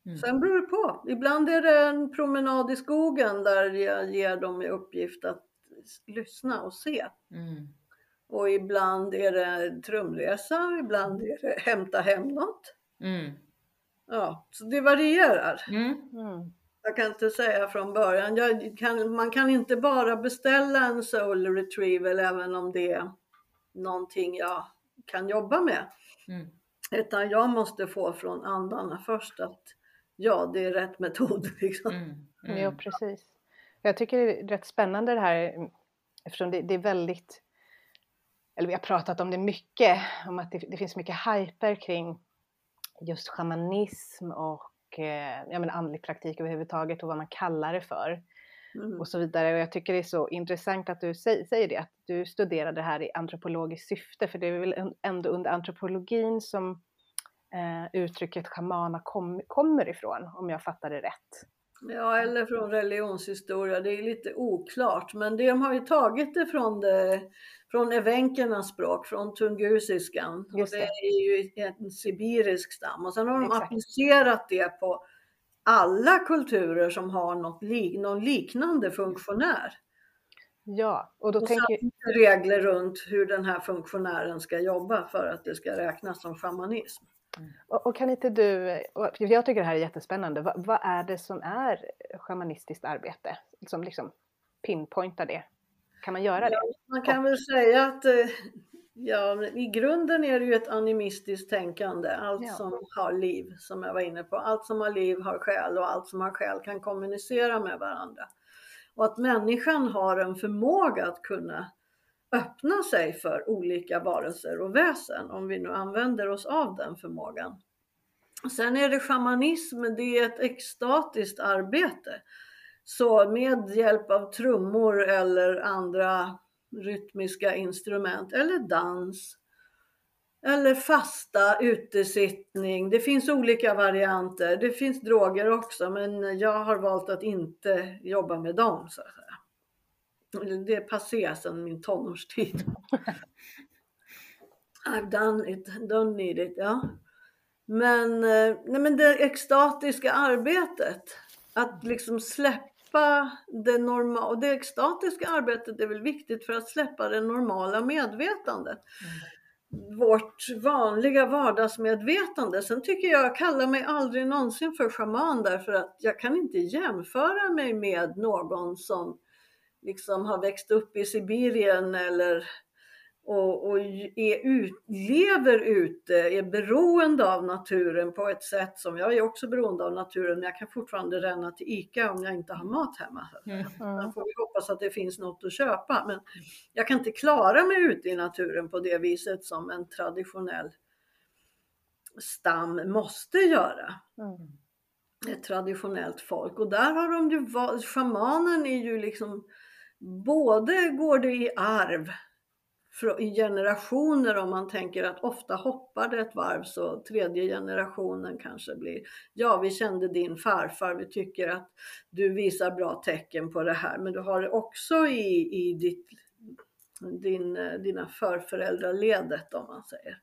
[SPEAKER 1] Mm.
[SPEAKER 2] Sen beror det på. Ibland är det en promenad i skogen där jag ger dem i uppgift att lyssna och se.
[SPEAKER 1] Mm.
[SPEAKER 2] Och ibland är det trumresa, ibland är det hämta hem något.
[SPEAKER 1] Mm.
[SPEAKER 2] Ja, så det varierar.
[SPEAKER 1] Mm.
[SPEAKER 3] Mm.
[SPEAKER 2] Jag kan inte säga från början. Jag kan, man kan inte bara beställa en soul retrieval även om det är någonting jag kan jobba med.
[SPEAKER 1] Mm.
[SPEAKER 2] Utan jag måste få från andarna först att ja, det är rätt metod. <laughs> Liksom.
[SPEAKER 1] Mm.
[SPEAKER 3] Ja,
[SPEAKER 1] Mm.
[SPEAKER 3] precis. Jag tycker det är rätt spännande det här mm, eftersom det, det är väldigt, eller vi har pratat om det mycket, om att det, det finns mycket hyper kring just shamanism och eh, ja, men andlig praktik överhuvudtaget och vad man kallar det för
[SPEAKER 2] Mm.
[SPEAKER 3] och så vidare. Och jag tycker det är så intressant att du säger, säger det, att du studerar det här i antropologiskt syfte, för det är väl ändå under antropologin som eh, uttrycket shamana kom, kommer ifrån, om jag fattar det rätt.
[SPEAKER 2] Ja, eller från religionshistoria. Det är lite oklart. Men de har ju tagit det från, det, från evenkernas språk, från tungusiskan. Och
[SPEAKER 3] Just
[SPEAKER 2] det
[SPEAKER 3] det.
[SPEAKER 2] är ju en sibirisk stam. Och sen har de
[SPEAKER 3] Exakt.
[SPEAKER 2] applicerat det på alla kulturer som har något någon liknande funktionär.
[SPEAKER 3] Ja, och då
[SPEAKER 2] Och
[SPEAKER 3] tänker
[SPEAKER 2] regler runt hur den här funktionären ska jobba för att det ska räknas som shamanism.
[SPEAKER 3] Och, och kan inte du, jag tycker det här är jättespännande, vad, vad är det som är shamanistiskt arbete? Som liksom pinpointar det. Kan man göra det?
[SPEAKER 2] Man kan väl säga att eh, ja, i grunden är det ju ett animistiskt tänkande. Allt
[SPEAKER 3] Ja.
[SPEAKER 2] som har liv, som jag var inne på. Allt som har liv har själ och allt som har själ kan kommunicera med varandra. Och att människan har en förmåga att kunna öppna sig för olika varelser och väsen, om vi nu använder oss av den förmågan. Sen är det shamanism, det är ett extatiskt arbete. Så med hjälp av trummor eller andra rytmiska instrument eller dans eller fasta, utesittning. Det finns olika varianter. Det finns droger också men jag har valt att inte jobba med dem. Så att säga. Det är passé sedan min tonårstid. <laughs> I've done it, don't need it. Ja. Men, eh, nej men det extatiska arbetet, att liksom släppa det normala, och det extatiska arbetet är väl viktigt för att släppa det normala medvetandet. Vårt vanliga vardagsmedvetande. Sen tycker jag, jag kallar mig aldrig någonsin för shaman därför att jag kan inte jämföra mig med någon som liksom har växt upp i Sibirien eller och, och är ut, lever ute, är beroende av naturen på ett sätt som jag är också beroende av naturen men jag kan fortfarande ränna till ICA om jag inte har mat hemma.
[SPEAKER 1] Mm.
[SPEAKER 2] Då får vi hoppas att det finns något att köpa men jag kan inte klara mig ute i naturen på det viset som en traditionell stam måste göra
[SPEAKER 3] Mm.
[SPEAKER 2] ett traditionellt folk. Och där har de ju, shamanen är ju liksom, både går det i arv i generationer om man tänker att ofta hoppar det ett varv så tredje generationen kanske blir, ja vi kände din farfar, vi tycker att du visar bra tecken på det här, men du har det också i, i ditt, din, dina förföräldraledet om man säger.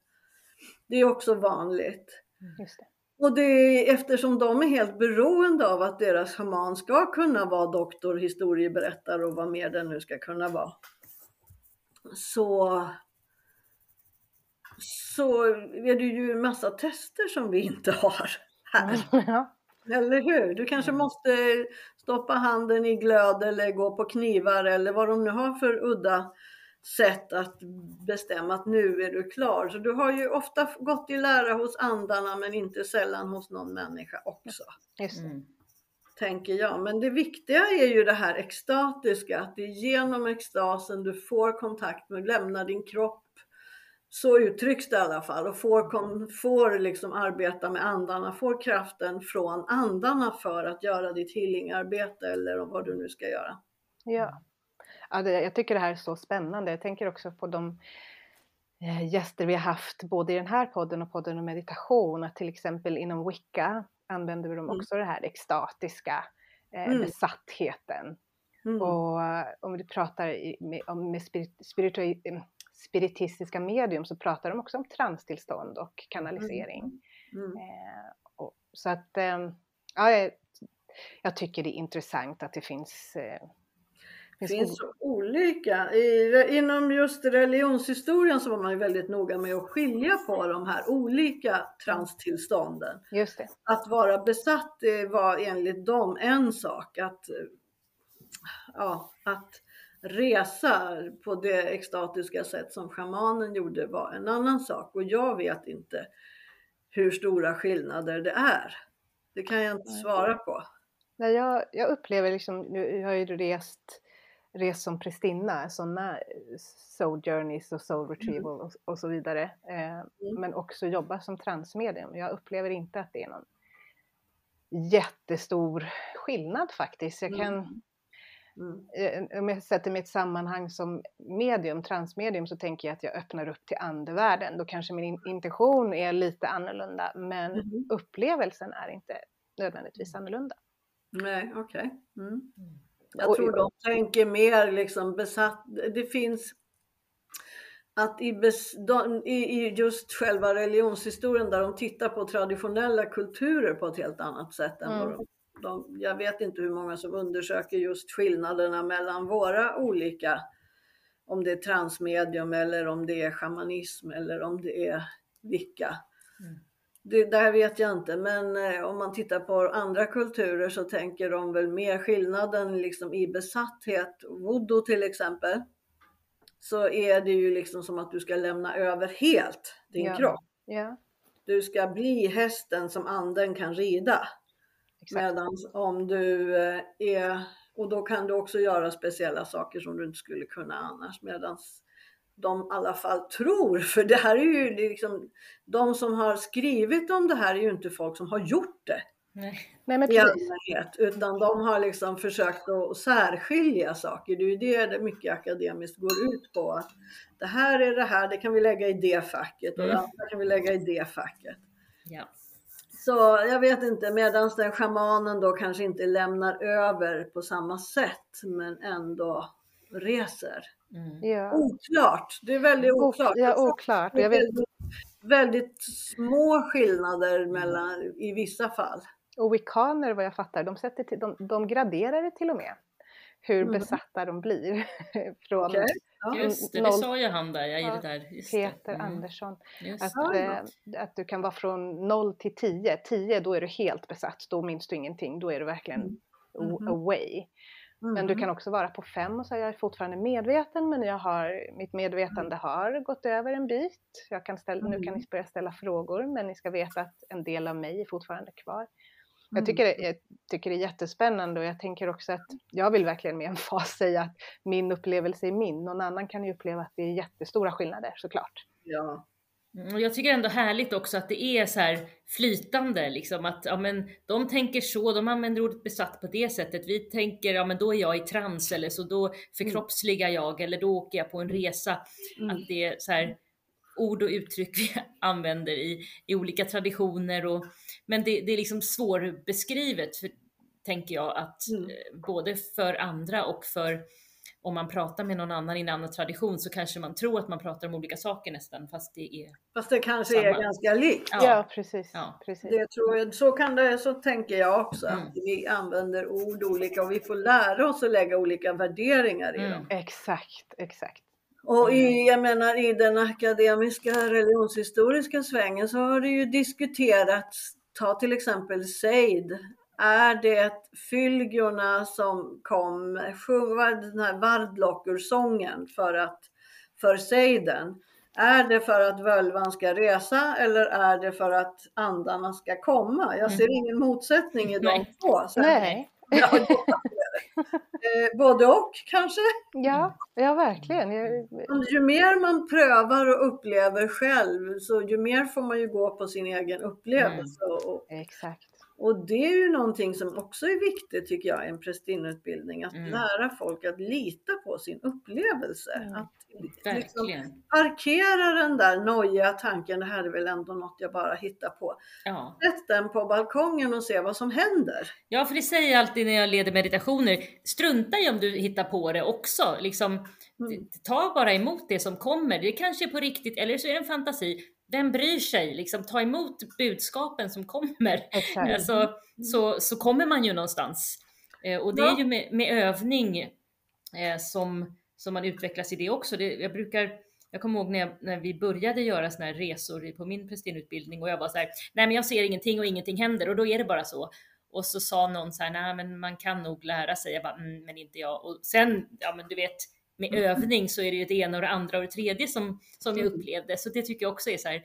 [SPEAKER 2] Det är också vanligt.
[SPEAKER 3] Mm, just det.
[SPEAKER 2] Och det är eftersom de är helt beroende av att deras shaman ska kunna vara doktor, historieberättare och vad mer den nu ska kunna vara. Så, så är det ju en massa tester som vi inte har här. <laughs>
[SPEAKER 3] Ja.
[SPEAKER 2] Eller hur? Du kanske måste stoppa handen i glöd eller gå på knivar eller vad de nu har för udda sätt att bestämma att nu är du klar. Så du har ju ofta gått i lära hos andarna men inte sällan hos någon människa också.
[SPEAKER 3] Just det.
[SPEAKER 1] Mm.
[SPEAKER 2] Tänker jag. Men det viktiga är ju det här extatiska, att det är genom extasen du får kontakt med, lämnar din kropp. Så uttrycks det i alla fall och får, kom, får liksom arbeta med andarna, får kraften från andarna för att göra ditt healingarbete eller vad du nu ska göra.
[SPEAKER 3] Ja. Ja det, jag tycker det här är så spännande. Jag tänker också på de eh, gäster vi har haft både i den här podden och podden om meditation. Att till exempel inom Wicca använder de
[SPEAKER 2] Mm.
[SPEAKER 3] också det här extatiska, eh,
[SPEAKER 2] Mm.
[SPEAKER 3] besattheten.
[SPEAKER 2] Mm.
[SPEAKER 3] Och eh, om du pratar i, med, om, med spirit, eh, spiritistiska medium så pratar de också om transtillstånd och kanalisering.
[SPEAKER 2] Mm.
[SPEAKER 3] Eh, och, så att, eh, ja, jag, jag tycker det är intressant att det finns, eh,
[SPEAKER 2] Det
[SPEAKER 3] finns
[SPEAKER 2] så olika. I, inom just religionshistorien så var man ju väldigt noga med att skilja på de här olika transtillstånden.
[SPEAKER 3] Just det.
[SPEAKER 2] Att vara besatt det var enligt dem en sak. Att, ja, att resa på det extatiska sätt som shamanen gjorde var en annan sak. Och jag vet inte hur stora skillnader det är. Det kan jag inte svara på.
[SPEAKER 3] Nej, jag, jag upplever liksom, nu jag har ju rest, rest som prästinna, sådana soul journeys och soul retrieval och, och så vidare. Eh, Men också jobba som transmedium. Jag upplever inte att det är någon jättestor skillnad faktiskt. Jag kan,
[SPEAKER 2] Mm.
[SPEAKER 3] eh, om jag sätter mig i ett sammanhang som medium, transmedium, så tänker jag att jag öppnar upp till andevärlden. Då kanske min in- intention är lite annorlunda, men
[SPEAKER 2] Mhm.
[SPEAKER 3] upplevelsen är inte nödvändigtvis annorlunda.
[SPEAKER 2] Nej, okej. Mm. Jag tror de tänker mer liksom besatt. Det finns att i, bes, de, i, just själva religionshistorien där de tittar på traditionella kulturer på ett helt annat sätt än
[SPEAKER 3] Mm.
[SPEAKER 2] de, de, jag vet inte hur många som undersöker just skillnaderna mellan våra olika, om det är transmedium eller om det är shamanism eller om det är vilka.
[SPEAKER 1] Mm.
[SPEAKER 2] Det där vet jag inte, men eh, om man tittar på andra kulturer så tänker de väl mer skillnaden liksom i besatthet. Voodoo till exempel. Så är det ju liksom som att du ska lämna över helt din
[SPEAKER 3] Ja.
[SPEAKER 2] kropp.
[SPEAKER 3] Ja,
[SPEAKER 2] Du ska bli hästen som anden kan rida. Medan om du eh, är, och då kan du också göra speciella saker som du inte skulle kunna annars. Medan de i alla fall tror, för det här är ju liksom, de som har skrivit om det här är ju inte folk som har gjort det
[SPEAKER 1] Nej.
[SPEAKER 3] Nej, men
[SPEAKER 2] i
[SPEAKER 3] precis.
[SPEAKER 2] allmänhet, utan de har liksom försökt att särskilja saker. Det är ju det det mycket akademiskt går ut på. Att det här är det här, det kan vi lägga i det facket och det
[SPEAKER 1] Mm.
[SPEAKER 2] andra kan vi lägga i det facket.
[SPEAKER 1] Ja.
[SPEAKER 2] Så jag vet inte, medan den shamanen då kanske inte lämnar över på samma sätt men ändå reser.
[SPEAKER 1] Mm.
[SPEAKER 3] Ja.
[SPEAKER 2] Oklart, det är väldigt
[SPEAKER 3] Ok-
[SPEAKER 2] oklart.
[SPEAKER 3] ja, oklart.
[SPEAKER 2] Det är
[SPEAKER 3] Jag vet,
[SPEAKER 2] väldigt, små skillnader mellan, i vissa fall.
[SPEAKER 3] och wiccaner vad jag fattar, de, sätter till, de, de graderar det till och med. Hur
[SPEAKER 2] Mm.
[SPEAKER 3] besatta de blir. <laughs> Från
[SPEAKER 2] Okej. Ja.
[SPEAKER 1] Just det, det
[SPEAKER 3] Noll-
[SPEAKER 1] sa ju han där ja, i
[SPEAKER 3] Ja,
[SPEAKER 1] det där. Just det.
[SPEAKER 3] Peter
[SPEAKER 1] Mm.
[SPEAKER 3] Andersson.
[SPEAKER 1] Just
[SPEAKER 3] Att,
[SPEAKER 2] Ja,
[SPEAKER 3] eh, att du kan vara från 0 till 10. 10 då är du helt besatt, då minns du ingenting. Då är du verkligen
[SPEAKER 2] Mm.
[SPEAKER 3] o- Away. Men du
[SPEAKER 2] Mhm.
[SPEAKER 3] kan också vara på 5 och säga jag är fortfarande medveten men jag har, mitt medvetande har gått över en bit. Jag kan ställa, Nu kan
[SPEAKER 2] Mm.
[SPEAKER 3] ni börja ställa frågor men ni ska veta att en del av mig är fortfarande kvar. Jag
[SPEAKER 2] Mm.
[SPEAKER 3] tycker, det, jag tycker det är jättespännande och jag tänker också att jag vill verkligen med emfas <laughs> säga att min upplevelse är min. Någon annan kan ju uppleva att det är jättestora skillnader såklart.
[SPEAKER 2] Ja.
[SPEAKER 1] Mm, Och jag tycker ändå härligt också att det är så här flytande, liksom att ja, men, de tänker så, de använder ordet besatt på det sättet. Vi tänker, ja men då är jag i trans eller så då förkroppsligar jag eller då åker jag på en resa.
[SPEAKER 2] Mm.
[SPEAKER 1] Att det är så här ord och uttryck vi <laughs> använder i, i olika traditioner. Och, men det, det är liksom svårbeskrivet, för, tänker jag, att
[SPEAKER 2] Mm.
[SPEAKER 1] eh, både för andra och för om man pratar med någon annan i en annan tradition så kanske man tror att man pratar om olika saker nästan, fast det är
[SPEAKER 2] Fast det kanske är
[SPEAKER 1] Samma.
[SPEAKER 2] ganska likt.
[SPEAKER 3] Ja,
[SPEAKER 1] Ja.
[SPEAKER 3] precis.
[SPEAKER 1] Ja.
[SPEAKER 3] precis.
[SPEAKER 2] Det tror jag, så, kan det, så tänker jag också.
[SPEAKER 1] Mm.
[SPEAKER 2] Att vi använder ord olika och vi får lära oss att lägga olika värderingar i
[SPEAKER 1] Mm.
[SPEAKER 2] dem.
[SPEAKER 3] Exakt, exakt.
[SPEAKER 2] Och i, jag menar, i den akademiska religionshistoriska svängen så har det ju diskuterats, ta till exempel sejd, Är det fylgorna som kom, sjung den här Vardlockur-sången för att för Seiden? Är det för att völvan ska resa eller är det för att andarna ska komma? Jag ser
[SPEAKER 1] Mm.
[SPEAKER 2] ingen motsättning i de två.
[SPEAKER 3] Nej.
[SPEAKER 2] Ja, eh, både och kanske.
[SPEAKER 3] Ja, ja verkligen.
[SPEAKER 2] Ju mer man prövar och upplever själv, så ju mer får man ju gå på sin egen upplevelse. Och,
[SPEAKER 3] exakt.
[SPEAKER 2] Och det är ju någonting som också är viktigt tycker jag i en prästinneutbildning, att
[SPEAKER 1] Mm.
[SPEAKER 2] lära folk att lita på sin upplevelse.
[SPEAKER 3] Mm.
[SPEAKER 2] Att liksom parkera den där nojiga tanken, det här är väl ändå något jag bara hittar på.
[SPEAKER 1] Ja.
[SPEAKER 2] Sätt den på balkongen och se vad som händer.
[SPEAKER 1] ja, för det säger jag alltid när jag leder meditationer. Strunta i om du hittar på det också. Liksom,
[SPEAKER 2] Mm.
[SPEAKER 1] ta bara emot det som kommer. Det kanske är på riktigt eller så är det en fantasi. Vem bryr sig? Liksom, ta emot budskapen som kommer.
[SPEAKER 3] Exakt.
[SPEAKER 1] Alltså, så, så kommer man ju någonstans. Eh, och det
[SPEAKER 2] Ja.
[SPEAKER 1] är ju med, med övning eh, som, som man utvecklas i det också. Det, jag brukar, jag kommer ihåg när, jag, när vi började göra såna här resor på min prästinneutbildning och jag var så här, nej men jag ser ingenting och ingenting händer och då är det bara så. Och så sa någon så här, nej men man kan nog lära sig. Jag bara, mm, men inte jag. Och sen, ja men du vet, med övning så är det ju det ena och det andra och det tredje som, som jag upplevde. Så det tycker jag också är så här,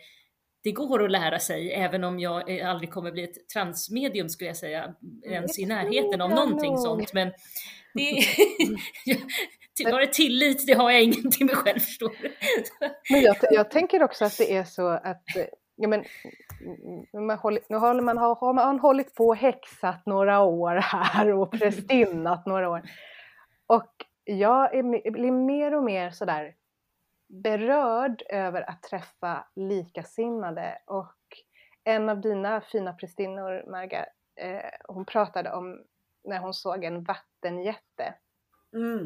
[SPEAKER 1] det går att lära sig även om jag eh, aldrig kommer bli ett transmedium skulle jag säga, ens i närheten av
[SPEAKER 3] jag
[SPEAKER 1] någonting sånt. Men <laughs> det, <laughs> till, bara tillit, det har jag ingenting med själv förstår. <laughs>
[SPEAKER 3] Men jag, jag tänker också att det är så att eh, ja, men, mm, man håller, nu håller man, har, har man hållit på och häxat några år här och prästinnat några år. Och jag är, blir mer och mer sådär berörd över att träffa likasinnade och en av dina fina prästinnor, Marga, eh, hon pratade om när hon såg en vattenjätte
[SPEAKER 2] Mm.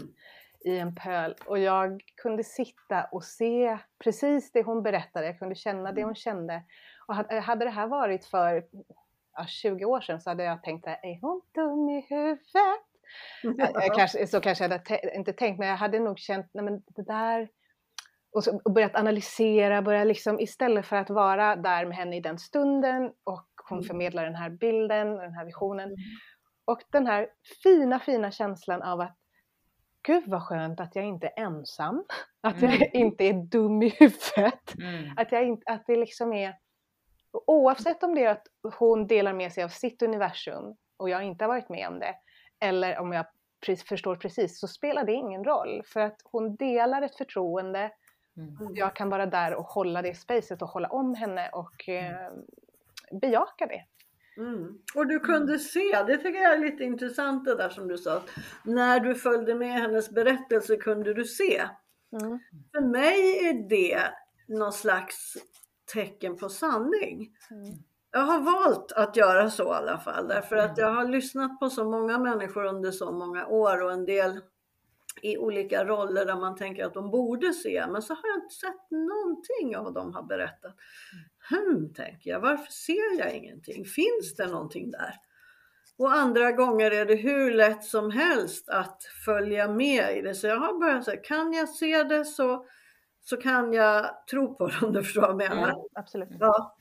[SPEAKER 3] i en pöl och jag kunde sitta och se precis det hon berättade, jag kunde känna det hon kände. Och hade hade det här varit för ja, 20 år sedan så hade jag tänkt, är hon dum i huvudet? Jag, <laughs> jag kanske, så kanske jag hade te- inte tänkt, men jag hade nog känt, nej men det där, och, så, och börjat analysera, börja liksom istället för att vara där med henne i den stunden och hon
[SPEAKER 2] Mm.
[SPEAKER 3] förmedlar den här bilden, den här visionen.
[SPEAKER 2] Mm.
[SPEAKER 3] Och den här fina, fina känslan av att Gud vad skönt att jag inte är ensam, <laughs> att jag
[SPEAKER 1] Mm.
[SPEAKER 3] inte är dum i huvudet.
[SPEAKER 1] Mm.
[SPEAKER 3] Att, jag inte, att det liksom är, oavsett om det är att hon delar med sig av sitt universum och jag inte har varit med om det, eller om jag förstår precis, så spelar det ingen roll. För att hon delar ett förtroende,
[SPEAKER 1] Mm.
[SPEAKER 3] jag kan vara där och hålla det spacet och hålla om henne och eh, bejaka det.
[SPEAKER 2] Mm. Och du kunde se, det tycker jag är lite intressant det där som du sa, när du följde med hennes berättelse kunde du se.
[SPEAKER 3] Mm.
[SPEAKER 2] För mig är det någon slags tecken på sanning.
[SPEAKER 3] Mm.
[SPEAKER 2] Jag har valt att göra så i alla fall, därför att jag har lyssnat på så många människor under så många år och en del i olika roller där man tänker att de borde se, men så har jag inte sett någonting av vad de har berättat. Hmm, tänker jag, varför ser jag ingenting? Finns det någonting där? Och andra gånger är det hur lätt som helst att följa med i det. Så jag har börjat säga, kan jag se det så, så kan jag tro på det om du förstår vad jag menar.
[SPEAKER 3] Mm, absolut.
[SPEAKER 2] Ja,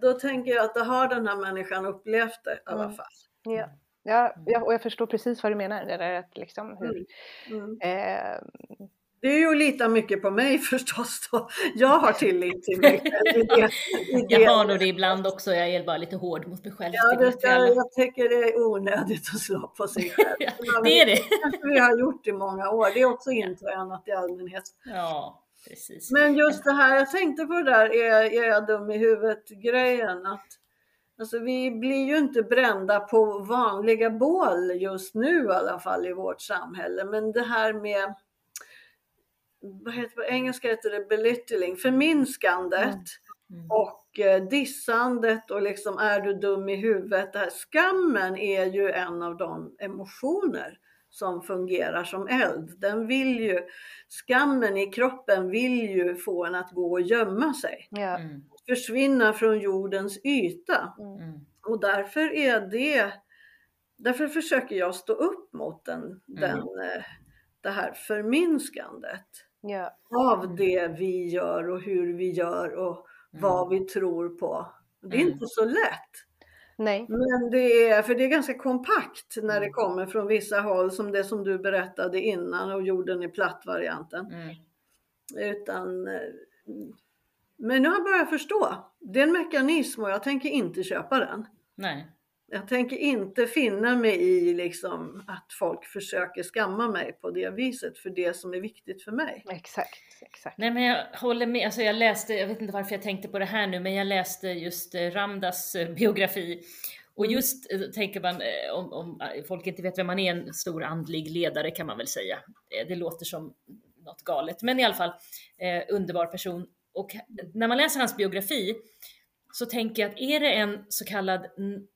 [SPEAKER 2] då tänker jag att då har den här människan upplevt det i alla
[SPEAKER 3] Mm.
[SPEAKER 2] fall.
[SPEAKER 3] Ja. Ja, ja, och jag förstår precis vad du menar. Det där att liksom hur,
[SPEAKER 2] Mm.
[SPEAKER 3] eh,
[SPEAKER 2] Det är ju att lita mycket på mig <laughs> förstås då. Jag har tillit till mig själv. det- det.
[SPEAKER 1] Jag har nog det ibland också, jag är bara lite hård mot mig själv.
[SPEAKER 2] Ja,
[SPEAKER 1] det
[SPEAKER 2] det
[SPEAKER 1] alla.
[SPEAKER 2] jag tycker det är onödigt att slå på sig <laughs> själv.
[SPEAKER 1] Ja, det är det.
[SPEAKER 2] kanske vi har gjort i många år. Det är också intränat i allmänhet.
[SPEAKER 1] Ja, precis.
[SPEAKER 2] Men just det här, jag tänkte på det där, är, är jag dum i huvudet grejen. Att, alltså vi blir ju inte brända på vanliga bål just nu i alla fall i vårt samhälle. Men det här med, vad heter på engelska heter det belittling, förminskandet.
[SPEAKER 1] Mm.
[SPEAKER 2] Och eh, dissandet och liksom är du dum i huvudet. Det här, skammen är ju en av de emotioner som fungerar som eld. Den vill ju, skammen i kroppen vill ju få en att gå och gömma sig.
[SPEAKER 3] ja.
[SPEAKER 1] Mm.
[SPEAKER 2] Försvinna från jordens yta.
[SPEAKER 1] Mm.
[SPEAKER 2] Och därför är det, därför försöker jag stå upp mot den, den, eh, det här förminskandet
[SPEAKER 3] Ja.
[SPEAKER 2] av det vi gör och hur vi gör och vad vi tror på. Det är
[SPEAKER 1] Mm.
[SPEAKER 2] inte så lätt.
[SPEAKER 3] Nej.
[SPEAKER 2] Men det är, för det är ganska kompakt när det
[SPEAKER 1] Mm.
[SPEAKER 2] kommer från vissa håll som det som du berättade innan och jorden är platt-varianten.
[SPEAKER 1] Mm.
[SPEAKER 2] Utan, eh, men nu har jag börjat förstå. Det är en mekanism och jag tänker inte köpa den.
[SPEAKER 1] Nej.
[SPEAKER 2] Jag tänker inte finna mig i liksom att folk försöker skamma mig på det viset för det som är viktigt för mig.
[SPEAKER 3] Exakt, exakt.
[SPEAKER 1] Nej men jag håller med, alltså jag läste, jag vet inte varför jag tänkte på det här nu, men jag läste just eh, Ramdas eh, biografi. Och
[SPEAKER 2] Mm.
[SPEAKER 1] just eh, tänker man, om, om folk inte vet vem man är, en stor andlig ledare kan man väl säga. Det låter som något galet, men i alla fall eh, underbar person. Och när man läser hans biografi så tänker jag att är det en så kallad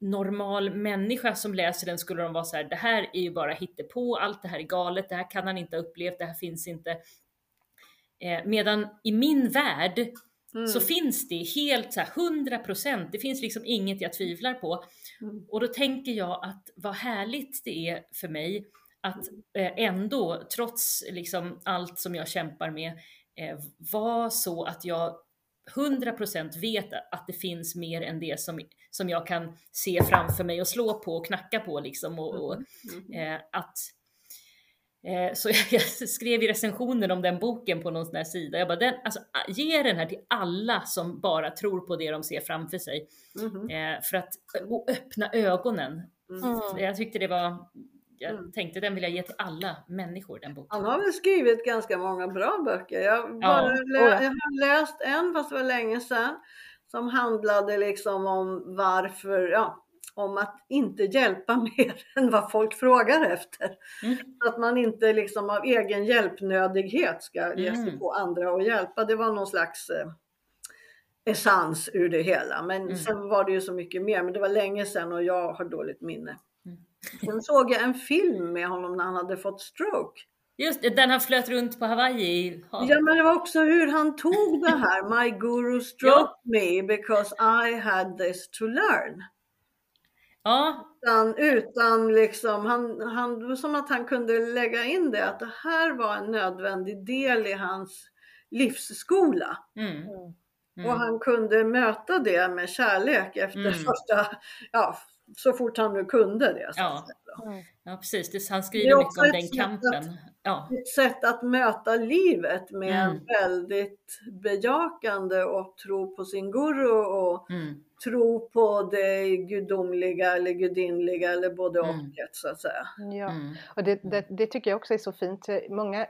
[SPEAKER 1] normal människa som läser den skulle de vara så här, det här är ju bara hittepå, allt det här är galet, det här kan han inte ha upplevt, det här finns inte. Eh, medan i min värld
[SPEAKER 2] Mm.
[SPEAKER 1] så finns det helt så här 100%, det finns liksom inget jag tvivlar på.
[SPEAKER 2] Mm.
[SPEAKER 1] Och då tänker jag att vad härligt det är för mig att eh, ändå, trots liksom allt som jag kämpar med, eh, vara så att jag 100% vet att det finns mer än det som, som jag kan se framför mig och slå på och knacka på liksom. Och, och,
[SPEAKER 2] Mm.
[SPEAKER 1] eh, att, eh, så <laughs> jag, jag skrev i recensionen om den boken på någon sån här sida, jag bara, den, alltså, ge den här till alla som bara tror på det de ser framför sig.
[SPEAKER 2] Mhm.
[SPEAKER 1] Eh, för att och öppna ögonen.
[SPEAKER 2] Mm.
[SPEAKER 1] Jag tyckte det var, jag
[SPEAKER 2] Mm.
[SPEAKER 1] tänkte den vill jag ge till alla människor, den boken.
[SPEAKER 2] Han har väl skrivit ganska många bra böcker. Jag, bara
[SPEAKER 1] Ja.
[SPEAKER 2] lä-
[SPEAKER 3] ja.
[SPEAKER 2] jag har läst en, fast det var länge sedan, som handlade liksom om varför, ja, om att inte hjälpa <laughs> mer än vad folk frågar efter.
[SPEAKER 1] Mm.
[SPEAKER 2] Så att man inte liksom av egen hjälpnödighet ska ge sig
[SPEAKER 1] Mm.
[SPEAKER 2] på andra och hjälpa. Det var någon slags eh, essens ur det hela. Men
[SPEAKER 1] Mm.
[SPEAKER 2] sen var det ju så mycket mer. Men det var länge sedan och jag har dåligt minne.
[SPEAKER 1] Mm.
[SPEAKER 2] Sen såg jag en film med honom när han hade fått stroke.
[SPEAKER 1] Just det, den han flöt runt på Hawaii.
[SPEAKER 2] Ja, men det var också hur han tog det här. My guru struck me because I had this to learn.
[SPEAKER 1] Ja,
[SPEAKER 2] Utan, utan liksom, han, han, det var som att han kunde lägga in det, att det här var en nödvändig del i hans livsskola.
[SPEAKER 1] mm.
[SPEAKER 3] Mm.
[SPEAKER 1] Mm.
[SPEAKER 2] Och han kunde möta det med kärlek efter
[SPEAKER 1] Mm.
[SPEAKER 2] första, ja, så fort han nu kunde det. Så
[SPEAKER 1] Ja.
[SPEAKER 2] att.
[SPEAKER 3] Mm.
[SPEAKER 1] ja, precis. Det, han skriver mycket om den
[SPEAKER 2] sätt
[SPEAKER 1] kampen. Ja,
[SPEAKER 2] Ett sätt att möta livet med en
[SPEAKER 1] Mm.
[SPEAKER 2] väldigt bejakande och tro på sin guru och
[SPEAKER 1] mm.
[SPEAKER 2] tro på det gudomliga eller gudinliga eller både och
[SPEAKER 1] Mm.
[SPEAKER 2] så att säga.
[SPEAKER 3] Ja.
[SPEAKER 1] Mm.
[SPEAKER 3] Och det, det, det tycker jag också är så fint. Många, eh,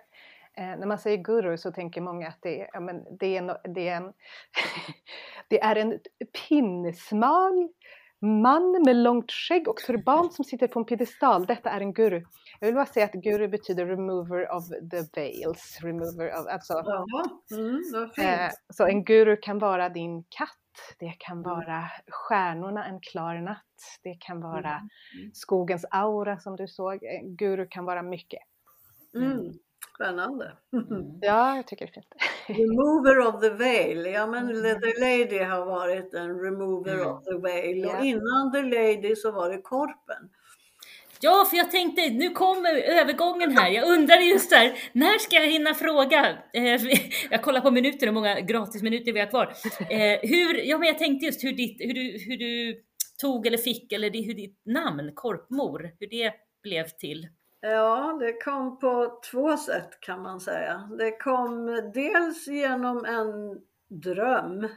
[SPEAKER 3] när man säger guru så tänker många att det, är- ja, men det, är, en, det, är, en, <laughs> det är en pinsmal man med långt skägg och turban som sitter på en piedestal. Detta är en guru. Jag vill bara säga att guru betyder remover of the veils. Remover of, alltså,
[SPEAKER 2] mm,
[SPEAKER 3] eh, så en guru kan vara din katt. Det kan vara stjärnorna en klar natt. Det kan vara
[SPEAKER 2] Mm.
[SPEAKER 3] skogens aura som du såg. En Guru kan vara mycket.
[SPEAKER 2] Mm. Spännande.
[SPEAKER 1] Mm.
[SPEAKER 3] Ja, jag tycker det är fint.
[SPEAKER 2] Remover of the veil. Ja men
[SPEAKER 3] Mm.
[SPEAKER 2] The Lady har varit en remover
[SPEAKER 1] Mm.
[SPEAKER 2] of the veil. Och innan The Lady så var det Korpen.
[SPEAKER 1] Ja, för jag tänkte, nu kommer övergången här. Jag undrade just där, när ska jag hinna fråga? Eh, <laughs> jag kollar på minuter, hur många gratisminuter vi har kvar. Eh, hur, ja, men jag tänkte just hur, ditt, hur, du, hur du tog eller fick, eller det- hur ditt namn, Korpmor, hur det blev till.
[SPEAKER 2] Ja, det kom på två sätt kan man säga. Det kom dels genom en dröm.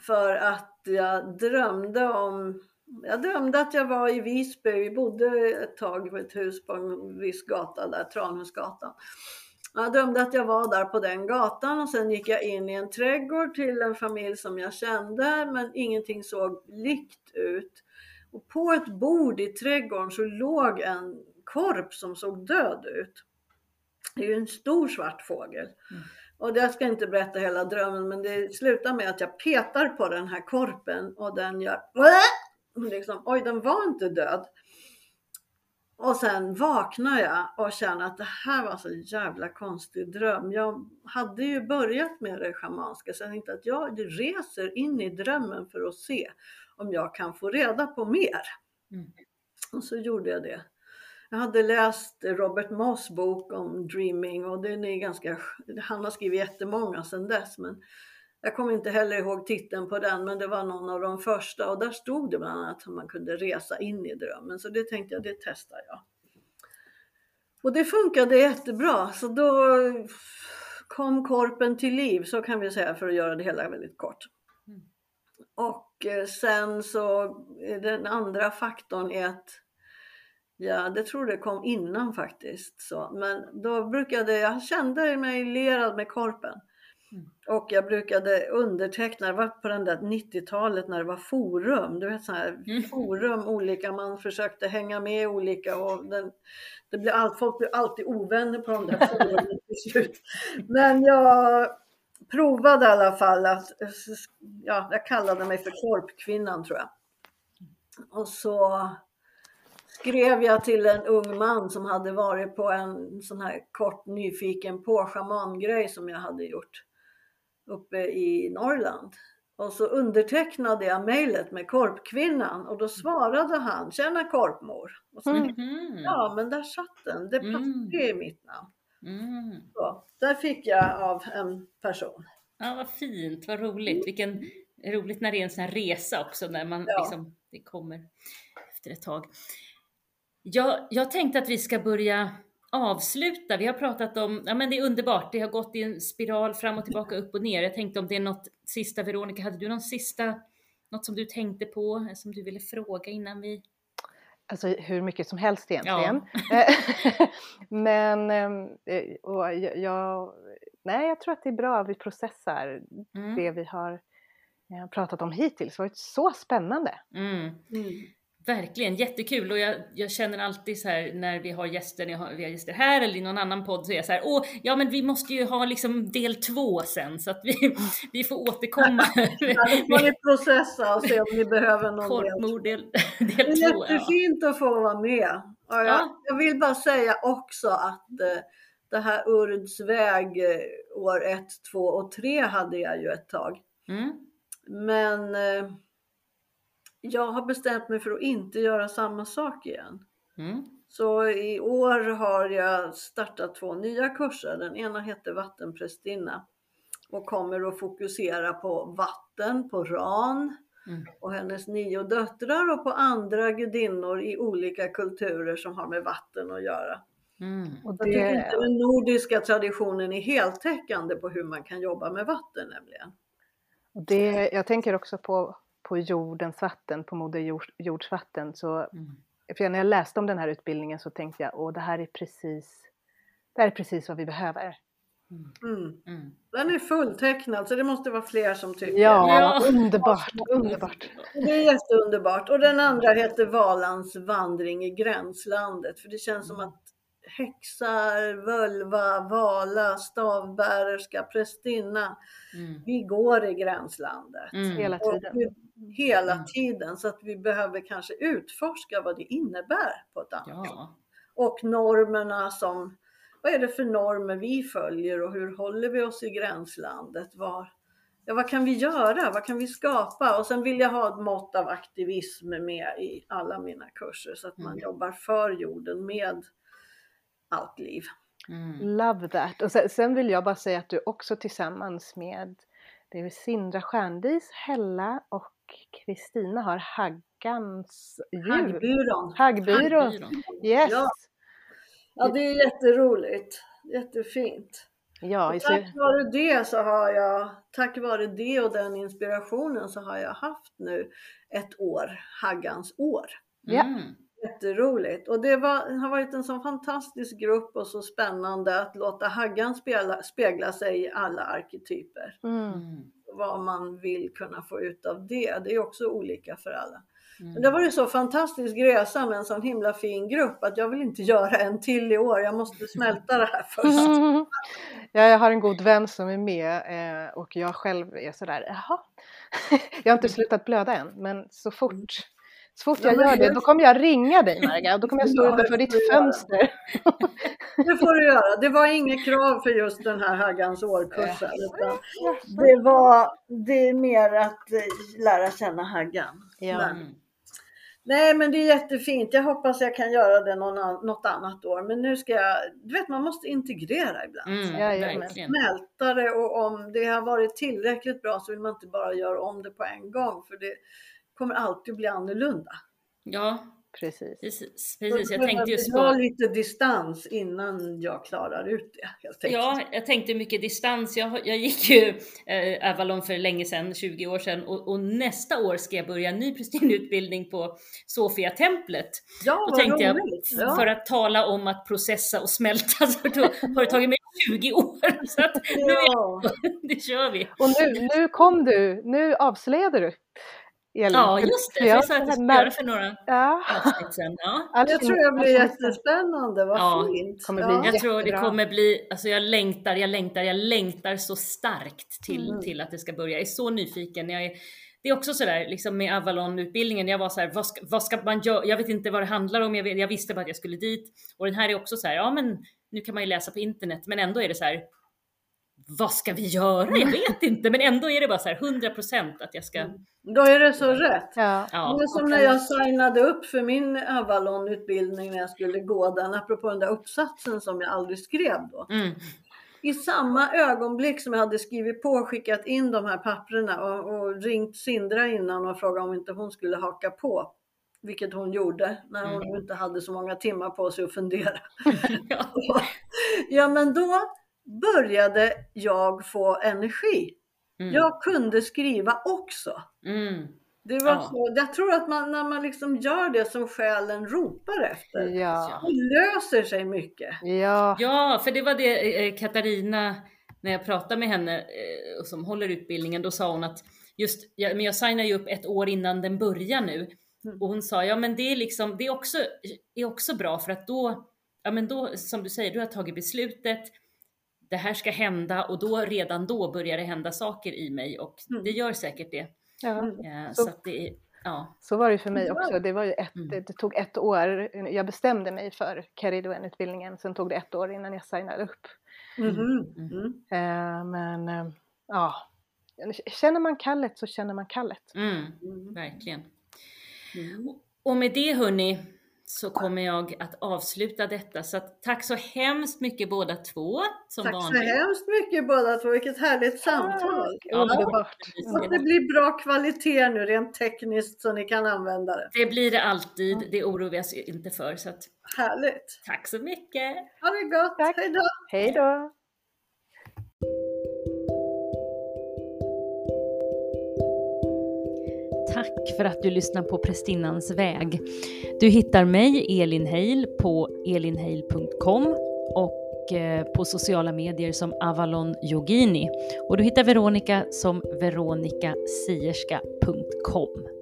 [SPEAKER 2] För att jag drömde om jag drömde att jag var i Visby. Vi bodde ett tag på ett hus på en viss gata där, Tranhusgatan. Jag drömde att jag var där på den gatan och sen gick jag in i en trädgård till en familj som jag kände men ingenting såg likt ut. Och på ett bord i trädgården så låg en korp som såg död ut. Det är ju en stor svart fågel.
[SPEAKER 1] Mm.
[SPEAKER 2] Och jag ska inte berätta hela drömmen men det slutar med att jag petar på den här korpen och den gör liksom, oj den var inte död. Och sen vaknar jag och känner att det här var så jävla konstig dröm. Jag hade ju börjat med det schamanska så jag tänkte att jag reser in i drömmen för att se om jag kan få reda på mer.
[SPEAKER 1] Mm.
[SPEAKER 2] Och så gjorde jag det. Jag hade läst Robert Moss bok om dreaming och den är ganska, han har skrivit jättemånga sedan dess men Jag kommer inte heller ihåg titeln på den, men det var någon av de första och där stod det bland annat att man kunde resa in i drömmen. Så det tänkte jag, det testar jag. Och det funkade jättebra, så då kom korpen till liv, så kan vi säga för att göra det hela väldigt kort.
[SPEAKER 1] Mm.
[SPEAKER 2] Och sen så är den andra faktorn är att Ja, det tror det kom innan faktiskt. Så. Men då brukade jag kände mig lerad med korpen.
[SPEAKER 1] Mm.
[SPEAKER 2] Och jag brukade underteckna, det var på den där 90-talet när det var forum, du vet sådana här
[SPEAKER 1] Mm.
[SPEAKER 2] forum olika, man försökte hänga med olika och den, det blev allt, folk blev alltid ovänner på de där <laughs> forumen till slut. Men jag provade i alla fall att, ja, jag kallade mig för korpkvinnan tror jag. Och så skrev jag till en ung man som hade varit på en sån här kort nyfiken på schamangrej som jag hade gjort uppe i Norrland. Och så undertecknade jag mejlet med korpkvinnan och då svarade han, tjena korpmor. Och så,
[SPEAKER 3] Mm.
[SPEAKER 1] Mhm.
[SPEAKER 2] Ja men där satt den, det passar
[SPEAKER 1] Mm.
[SPEAKER 2] i mitt namn.
[SPEAKER 1] Mm.
[SPEAKER 2] Så, där fick jag av en person.
[SPEAKER 1] Ja, vad fint, vad roligt. Vilken roligt när det är en sån här resa också, när man
[SPEAKER 2] Ja.
[SPEAKER 1] liksom, det kommer efter ett tag. Jag, jag tänkte att vi ska börja avsluta. Vi har pratat om, ja men det är underbart, det har gått i en spiral fram och tillbaka, upp och ner. Jag tänkte om det är något sista, Veronica, hade du någon sista, något som du tänkte på, som du ville fråga innan vi...
[SPEAKER 3] Alltså hur mycket som helst egentligen. <laughs> Eh, Men ehm, eh, och jag, jag, nej, jag tror att det är bra att vi processar
[SPEAKER 1] Mm.
[SPEAKER 3] det vi har eh, pratat om hittills. Det har varit så spännande.
[SPEAKER 1] Mm.
[SPEAKER 2] Mm.
[SPEAKER 1] Verkligen, jättekul och jag, jag känner alltid så här när vi har gäster, när har, vi har gäster här eller i någon annan podd så är jag så här, åh, ja men vi måste ju ha liksom del två sen så att vi, <laughs> vi får återkomma <laughs>
[SPEAKER 2] Ja, får ni processa och se om ni behöver någon del.
[SPEAKER 1] korpmord <laughs> del,
[SPEAKER 2] Det
[SPEAKER 1] del
[SPEAKER 2] är
[SPEAKER 1] två. Ja.
[SPEAKER 2] jättefint att få vara med. Och jag,
[SPEAKER 1] Ja.
[SPEAKER 2] jag vill bara säga också att eh, det här Urds väg eh, år 1, 2 och 3 hade jag ju ett tag.
[SPEAKER 1] Mm.
[SPEAKER 2] Men eh, jag har bestämt mig för att inte göra samma sak igen.
[SPEAKER 1] Mm.
[SPEAKER 2] Så i år har jag startat två nya kurser. Den ena heter Vattenprästinna och kommer att fokusera på vatten, på Ran
[SPEAKER 1] Mm.
[SPEAKER 2] och hennes nio döttrar och på andra gudinnor i olika kulturer som har med vatten att göra.
[SPEAKER 1] Mm.
[SPEAKER 3] Och
[SPEAKER 2] Jag tycker
[SPEAKER 3] det,
[SPEAKER 2] inte den nordiska traditionen är heltäckande på hur man kan jobba med vatten nämligen.
[SPEAKER 3] det, jag tänker också på, på jordens vatten, på Moder jord, jords vatten. Så,
[SPEAKER 1] Mm.
[SPEAKER 3] för när jag läste om den här utbildningen så tänkte jag, åh det här är precis, det här är precis vad vi behöver.
[SPEAKER 2] Mm.
[SPEAKER 1] Mm.
[SPEAKER 2] Den är fulltecknad så det måste vara fler som tycker.
[SPEAKER 3] Ja,
[SPEAKER 1] Ja.
[SPEAKER 3] underbart, underbart.
[SPEAKER 2] Det är jätteunderbart. Och den andra heter Valans vandring i gränslandet. För det känns som att häxar, völva, vala, stavbärerska, prästinna.
[SPEAKER 1] Mm.
[SPEAKER 2] Vi går i gränslandet.
[SPEAKER 1] Mm.
[SPEAKER 3] Hela tiden.
[SPEAKER 2] vi, hela
[SPEAKER 1] Mm.
[SPEAKER 2] tiden. Så att vi behöver kanske utforska vad det innebär på ett annat sätt.
[SPEAKER 1] Ja.
[SPEAKER 2] Och normerna som, vad är det för normer vi följer och hur håller vi oss i gränslandet? Var, ja, vad kan vi göra? Vad kan vi skapa? Och sen vill jag ha ett mått av aktivism med i alla mina kurser så att man
[SPEAKER 1] Mm.
[SPEAKER 2] jobbar för jorden med allt liv.
[SPEAKER 1] Mm.
[SPEAKER 3] Love that. Och sen, sen vill jag bara säga att du också tillsammans med det är Sindra Stjärndis, Hella och Kristina har Haggans djur.
[SPEAKER 2] Haggbyrån.
[SPEAKER 3] Haggbyrån. Yes.
[SPEAKER 2] Ja. Ja, det är jätteroligt. Jättefint.
[SPEAKER 3] Ja,
[SPEAKER 2] Och tack vare det så har jag, tack vare det och den inspirationen så har jag haft nu ett år, Haggans år.
[SPEAKER 1] Mm.
[SPEAKER 2] Jätteroligt. Och det var, har varit en så fantastisk grupp och så spännande att låta Haggan spela, spegla sig i alla arketyper.
[SPEAKER 3] mm.
[SPEAKER 1] Mm.
[SPEAKER 2] Vad man vill kunna få ut av det. Det är också olika för alla.
[SPEAKER 1] Mm.
[SPEAKER 2] Men det var ju så fantastisk resa med en sån himla fin grupp att jag vill inte göra en till i år. Jag måste smälta det här först.
[SPEAKER 3] Mm. <laughs> Ja, jag har en god vän som är med eh, och jag själv är sådär, jaha. <laughs> Jag har inte slutat blöda än, men så fort, så fort
[SPEAKER 2] Ja,
[SPEAKER 3] jag gör det, då kommer jag ringa dig Marga och då kommer jag stå
[SPEAKER 2] Ja,
[SPEAKER 3] utanför ditt fönster. <laughs>
[SPEAKER 2] Det får du göra. Det var inget krav för just den här Haggans årkursen. Det var det är mer att eh, lära känna Haggan.
[SPEAKER 3] Ja.
[SPEAKER 2] Men. Nej, men det är jättefint. Jag hoppas jag kan göra det någon, något annat år. Men nu ska jag, du vet man måste integrera ibland.
[SPEAKER 1] Mm, verkligen.
[SPEAKER 2] Smälta det och om det har varit tillräckligt bra så vill man inte bara göra om det på en gång för det kommer alltid bli annorlunda.
[SPEAKER 1] Ja,
[SPEAKER 3] Precis.
[SPEAKER 1] precis. precis. Jag tänkte just
[SPEAKER 2] ha
[SPEAKER 1] på...
[SPEAKER 2] lite distans innan jag klarar ut det.
[SPEAKER 1] Ja, jag tänkte mycket distans. Jag, jag gick ju eh, Avalon för länge sedan, 20 år sedan, och, och nästa år ska jag börja en ny prästinneutbildning på Sofia-templet.
[SPEAKER 2] ja
[SPEAKER 1] Då
[SPEAKER 2] vad
[SPEAKER 1] tänkte jag.
[SPEAKER 2] Ja.
[SPEAKER 1] för att tala om att processa och smälta, <laughs> så då har det tagit mig 20 år. <laughs> Så att nu
[SPEAKER 2] Ja.
[SPEAKER 1] det <laughs> kör vi.
[SPEAKER 3] Och nu, nu kom du, nu avslöjade du. Elin.
[SPEAKER 1] Ja, just det. Jag sa att jag skulle göra för några
[SPEAKER 3] Ja.
[SPEAKER 1] avsnitt sen. Ja.
[SPEAKER 3] All
[SPEAKER 2] Jag tror det blir jättespännande, vad
[SPEAKER 1] Ja,
[SPEAKER 2] fint.
[SPEAKER 3] kommer bli
[SPEAKER 2] ja.
[SPEAKER 1] Jag tror det kommer bli, alltså jag längtar, jag längtar, jag längtar så starkt till,
[SPEAKER 2] Mm.
[SPEAKER 1] till att det ska börja. Jag är så nyfiken. Jag är, det är också sådär liksom med Avalon-utbildningen, jag var såhär, vad ska, vad ska man göra? Jag vet inte vad det handlar om, jag, vet, jag visste bara att jag skulle dit. Och den här är också så här, ja men nu kan man ju läsa på internet, men ändå är det så här. Vad ska vi göra? Jag vet inte, men ändå är det bara så här 100% att jag ska,
[SPEAKER 2] Då är det så rätt.
[SPEAKER 3] Ja.
[SPEAKER 1] ja.
[SPEAKER 2] Det är som när jag signade upp för min Avalon-utbildning när jag skulle gå den, apropå den där uppsatsen som jag aldrig skrev då.
[SPEAKER 1] Mm.
[SPEAKER 2] I samma ögonblick som jag hade skrivit på och skickat in de här papperna och, och ringt Sindra innan och frågat om inte hon skulle haka på. Vilket hon gjorde när hon
[SPEAKER 1] Mm.
[SPEAKER 2] inte hade så många timmar på sig att fundera. <laughs>
[SPEAKER 1] Ja. <laughs>
[SPEAKER 2] Ja men då började jag få energi.
[SPEAKER 1] Mm.
[SPEAKER 2] Jag kunde skriva också.
[SPEAKER 1] Mm.
[SPEAKER 2] Det var
[SPEAKER 1] Ja.
[SPEAKER 2] så, jag tror att man, när man liksom gör det som själen ropar efter,
[SPEAKER 3] Ja.
[SPEAKER 2] det löser sig mycket.
[SPEAKER 3] Ja.
[SPEAKER 1] Ja, för det var det eh, Katarina, när jag pratade med henne eh, som håller utbildningen, då sa hon att just, men jag signar ju upp ett år innan den börjar nu.
[SPEAKER 2] Mm.
[SPEAKER 1] Och hon sa, ja men det är liksom, det är också, är också bra för att då, ja men då, som du säger, du har tagit beslutet, det här ska hända och då, redan då börjar det hända saker i mig och
[SPEAKER 2] Mm.
[SPEAKER 1] det gör säkert det.
[SPEAKER 3] ja.
[SPEAKER 1] Eh,
[SPEAKER 3] Så-
[SPEAKER 1] så att det ja.
[SPEAKER 3] Så var det för mig
[SPEAKER 2] Ja.
[SPEAKER 3] också. Det, var ju ett,
[SPEAKER 1] Mm.
[SPEAKER 3] det, tog ett år. Jag bestämde mig för Keriduen-utbildningen. Sen tog det ett år innan jag signade upp.
[SPEAKER 1] Mm.
[SPEAKER 2] Mm.
[SPEAKER 3] Eh, men eh, ja, känner man kallet så känner man kallet.
[SPEAKER 1] Mm,
[SPEAKER 2] Mm.
[SPEAKER 1] verkligen.
[SPEAKER 2] Mm.
[SPEAKER 1] Och med det hörni så kommer jag att avsluta detta. Så att, tack så hemskt mycket båda två som
[SPEAKER 2] Tack så
[SPEAKER 1] vanligt.
[SPEAKER 2] hemskt mycket båda två, vilket härligt samtal.
[SPEAKER 1] Ja.
[SPEAKER 3] Underbart.
[SPEAKER 2] Att det blir bra kvalitet nu rent tekniskt så ni kan använda det.
[SPEAKER 1] Det blir det alltid, det oroar vi oss inte för. Så att,
[SPEAKER 2] Härligt.
[SPEAKER 1] tack så mycket!
[SPEAKER 2] Ha det gott,
[SPEAKER 3] Tack.
[SPEAKER 2] hej då!
[SPEAKER 3] Hej då!
[SPEAKER 1] Tack för att du lyssnar på Prästinnans väg. Du hittar mig, Elin Heil, på elinheil.com och eh, på sociala medier som Avalon Yogini. Och du hittar Veronica som veronicasierska.com.